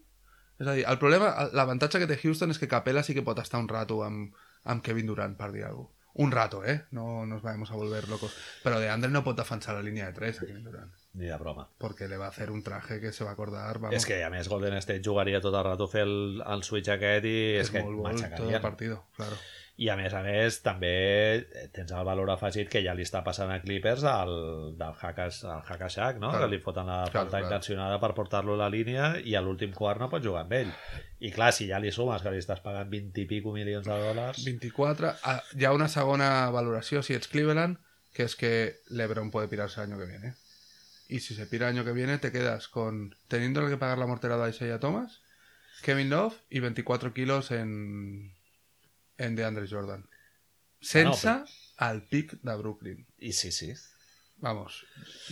És a dir, el problema, l'avantatge que té Houston és que Capela sí que pot estar un rato amb, amb Kevin Durant, per dir alguna cosa. Un rato, eh? No nos vamos a volver locos. Pero de Andre no pot defensar la línea de tres a Kevin Durant. Ni de broma. Porque le va a hacer un traje que se va a acordar, vamos, És que a més Golden State jugaria tot el rato fer el, el switch aquest i és, es que molt gol todo el partido, claro. I a més a més també tens el valor afegit que ja li està passant a Clippers el, del Hakas, el Hakashak, no? Claro. Que li foten la falta intencionada per portar-lo a la línia i a l'últim quart no pot jugar amb ell. I clar, si ja li sumes que li estàs pagant 20 i pico milions de dòlars... 24. Ah, hi ha una segona valoració si ets Cleveland, que es que LeBron puede pirarse el año que viene. Y si se pira el año que viene, te quedas con teniéndole que pagar la morterada a Isaiah Thomas, Kevin Love y 24 kilos en, en DeAndre Jordan. Sense Bueno, al pick de Brooklyn. I sí, sí. Vamos,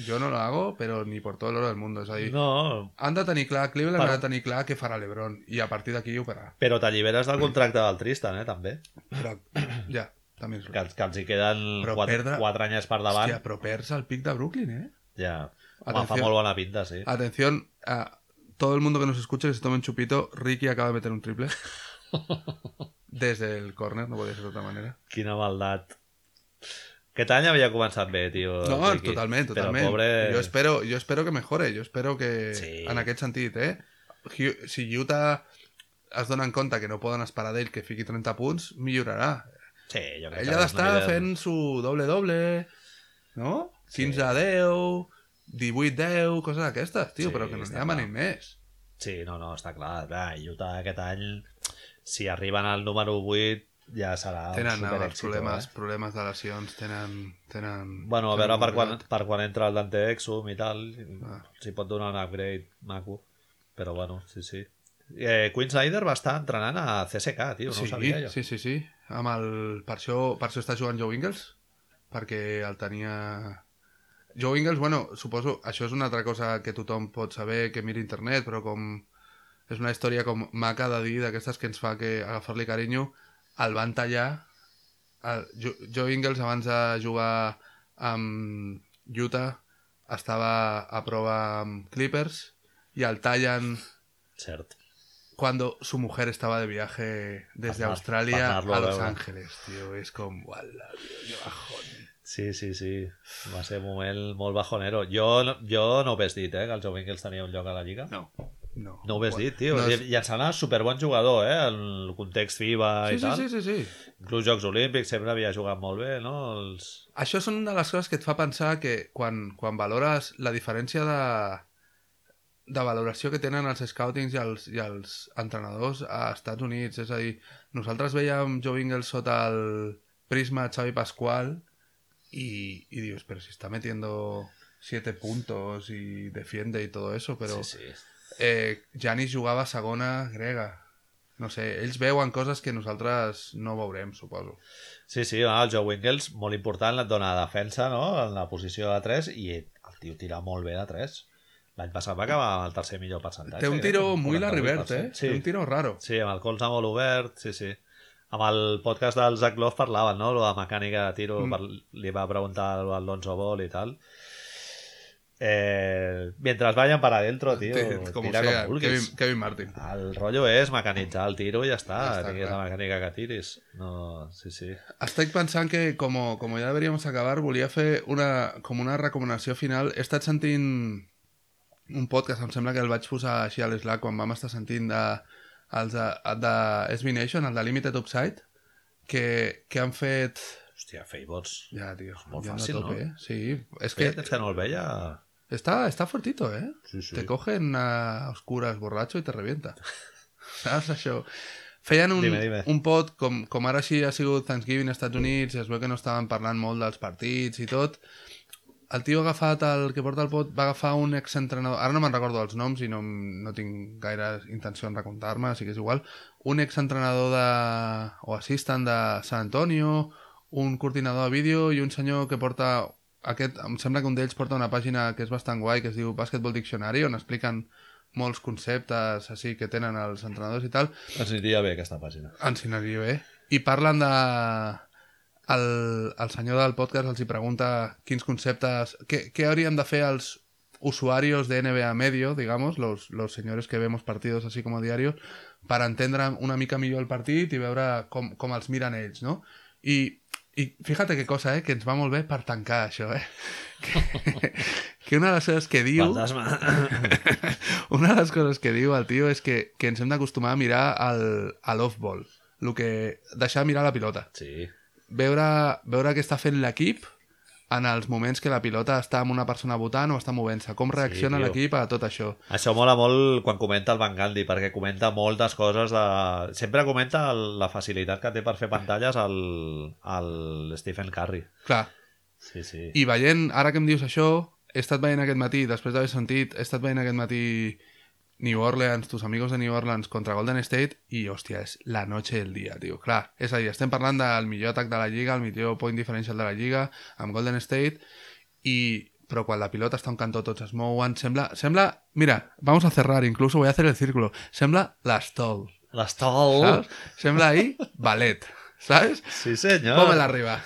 yo no lo hago, pero ni por todo el oro del mundo. És a dir, No, han de tenir clar, Cleveland Però- ha de tenir clar què farà LeBron i a partir d'aquí ho farà. però t'alliberes del contracte del Tristan, eh, també. Però, *clears throat* ja, també és Que, que els hi queden Però 4, perdre- 4 anyes per davant. Hòstia, però perds el pick de Brooklyn, eh? Ja. Home, Atenció. fa molt bona pinta, sí. Atención a todo el mundo que nos escuche, que se tome un chupito. Ricky acaba de meter un triple. *laughs* *laughs* Desde el córner, no podía ser de otra manera. Quina maldat. Aquest any havia començat bé, tio. No, Ricky. totalment, Però totalment. pobre... Jo, espero, jo espero que mejore, jo espero que... Sí. En aquest sentit, eh? Si Utah es dona en compte que no poden esperar d'ell que fiqui 30 punts, millorarà. Sí, jo crec Ell ha d'estar idea- fent su doble-doble, no? Sí. 15 a 10, 18 a 10, coses d'aquestes, tio, Sí, però que no n'hi ha més. Sí, no, no, està clar. Clar, Utah aquest any, si arriben al número 8, ja serà Tenen un els problemes, Eh? problemes de lesions, tenen... tenen Bueno, a tenen veure per quan, per quan entra el Dante Exum i tal, Ah. si pot donar un upgrade maco. Però bueno, sí, sí. Eh, Quinn Snyder va estar entrenant a CSK, tio, no sí, ho sabia jo. sí, sí, sí. Amb el... per, això, per això està jugant Joe Ingles, perquè el tenia... Joe Ingles, bueno, suposo, això és una altra cosa que tothom pot saber, que mira internet, però com... És una història com maca de dir, d'aquestes que ens fa que agafar-li carinyo, el van tallar... El, Jo- Joe Ingles, abans de jugar amb Utah, estava a prova amb Clippers i el tallen Cert. cuando su mujer estaba de viaje desde Para- Australia a Los luego. Ángeles, tío. Es como, "Uala, tío, bajón". Sí, sí, sí. Va ser un moment molt bajonero. Jo, jo no ho ves dit, eh, que el Joe Ingles tenia un lloc a la Lliga. No, no. No ho ves Bueno, dit, tio. no I, és- I em sembla superbon jugador, eh? En el context FIBA Sí, i sí, tal. sí, sí, sí. Inclús Jocs Olímpics sempre havia jugat molt bé, no? Els... Això és una de les coses que et fa pensar que quan, quan valores la diferència de, de valoració que tenen els scoutings i els, i els entrenadors a Estats Units. És a dir, nosaltres veiem Joe Ingles sota el prisma Xavi Pasqual i, i dius, però si està metiendo siete puntos y defiende y todo eso, però Sí, sí. Eh, Janis jugava a segona grega. No sé, ells veuen coses que nosaltres no veurem, suposo. Sí, sí, no, el Joe Winkles, molt important, et dona defensa, no?, en la posició de 3, i el tio tira molt bé de 3. L'any passat va acabar amb el tercer millor percentatge. Té un tiro muy Larry 48%. Bird, eh? Sí, Té un tiro raro. sí, amb el colze molt obert, sí, sí. Amb el podcast del Zach Love parlaven, no?, lo de mecànica de tiro, Mm. per, li va preguntar a Alonso Ball i tal. Eh, mientras vayan para adentro, tío, Té- com tira sea, vulguis. Kevin, Kevin Martin. El rotllo és mecanitzar el tiro i ja està, Ja està, la mecànica que tiris. No, sí, sí. Estic pensant que, com, com ja deberíem acabar, volia fer una, com una recomanació final. He estat sentint un podcast, em sembla que el vaig posar així a l'Slack quan vam estar sentint de, els de, de SB Nation, el de Limited Upside, que, que han fet... Hòstia, Favors. Ja, tio, molt ja fàcil, tope, no? eh? Sí, és Feia que que no el veia... está, está fuertito, eh? Sí, sí. Te cogen a oscuras borracho i te revienta. *laughs* Saps això? Feien un, Dime, dime. un pot, com, com ara sí ha sigut Thanksgiving als Estats Units, es veu que no estaven parlant molt dels partits i tot, el tio ha agafat, el que porta el pot, va agafar un exentrenador, ara no me'n recordo els noms i no, no tinc gaire intenció en recomptar-me, així que és igual, un exentrenador de, o assistant de San Antonio, un coordinador de vídeo i un senyor que porta aquest, em sembla que un d'ells porta una pàgina que és bastant guai, que es diu Basketball Dictionary, on expliquen molts conceptes així que tenen els entrenadors i tal, Ens aniria bé aquesta pàgina. ens aniria bé. I parlen de... El, el senyor del podcast els hi pregunta quins conceptes... Què, què hauríem de fer els usuarios de NBA medio, digamos, los, los señores que vemos partidos así como diarios, para entendre una mica millor el partit i veure com, com els miren ells, no? I, i fíjate que cosa, eh? Que ens va molt bé per tancar això, eh? *laughs* Que, que una de les coses que diu... Fantasma. *laughs* Una de les coses que diu el tio és que, que ens hem d'acostumar a mirar el, a l'off-ball. El que... Deixar mirar la pilota. Sí. Veure, veure què està fent l'equip en els moments que la pilota està amb una persona votant o està movent-se. Com reacciona tio. l'equip a tot això. Això mola molt quan comenta el Van Gandhi, perquè comenta moltes coses de... Sempre comenta el- la facilitat que té per fer pantalles al, al Stephen Curry. Clar, Sí, sí. i veient, ara que em dius això, he estat veient aquest matí, després d'haver sentit, he estat veient aquest matí New Orleans, tus amigos de New Orleans contra Golden State i, hòstia, és la noche del dia, tio. Clar, és a dir, estem parlant del millor atac de la Lliga, el millor point differential de la Lliga, amb Golden State, i però quan la pilota està a un cantó tots es mouen, sembla... sembla mira, vamos a cerrar, incluso voy a hacer el círculo. Sembla L'estol! saps? Sembla ahí ballet, ¿sabes? Sí, senyor. Pómela arriba.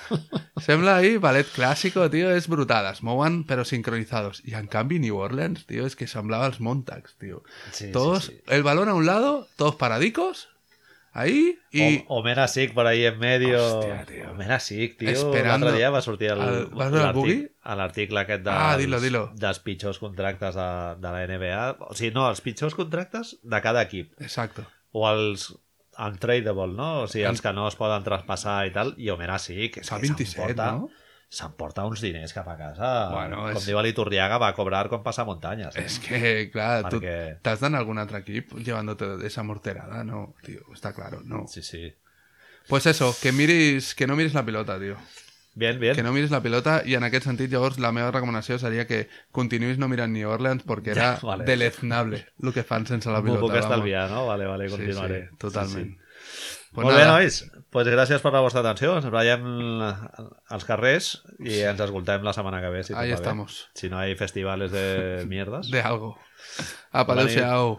Sembla ahí ballet clásico, tío, es brutal. Es mouen, pero sincronizados. Y en cambio New Orleans, tío, es que semblaba los Montags, tío. Sí, todos, sí, sí. el balón a un lado, todos paradicos, ahí, y... O, por ahí en medio. Hòstia, tio. Omer Asik, tio. Esperando. L'altre dia va sortir el, El- vas veure el l'artic- Boogie? a l'article aquest de, Ah, dilo, dilo. dels pitjors contractes de, de la NBA. O sigui, no, els pitjors contractes de cada equip. Exacto. O els untradable, no? O sigui, els que no es poden traspassar i tal. I Omer Asik, és Fa que 27, s'emporta, no? s'emporta uns diners cap a casa. Bueno, Com és- diu l'Iturriaga, va cobrar com passa muntanyes. Eh? Es que, claro, tú Perquè- te has dado en algún otro equipo llevándote esa morterada, ¿no? Tío, está claro, no. Sí, sí. Pues eso, que miris, que no miris la pilota, tío. Bien, bien. Que no miris la pilota i en aquest sentit llavors la meva recomanació seria que continuïs no mirant New Orleans perquè era Ja, *laughs* vale. deleznable el que fan sense la M'ho pilota. puc vamos. estalviar, no? Vale, vale, Sí, continuaré. sí, totalment. Sí, sí. Pues Molt bé, nada, nois. pues gràcies per la vostra atenció. Ens veiem als carrers i ens escoltem la setmana que ve. Si Ahí bé. estamos. Si no hay festivales de *laughs* mierdas. de algo. Apa, adéu-siau.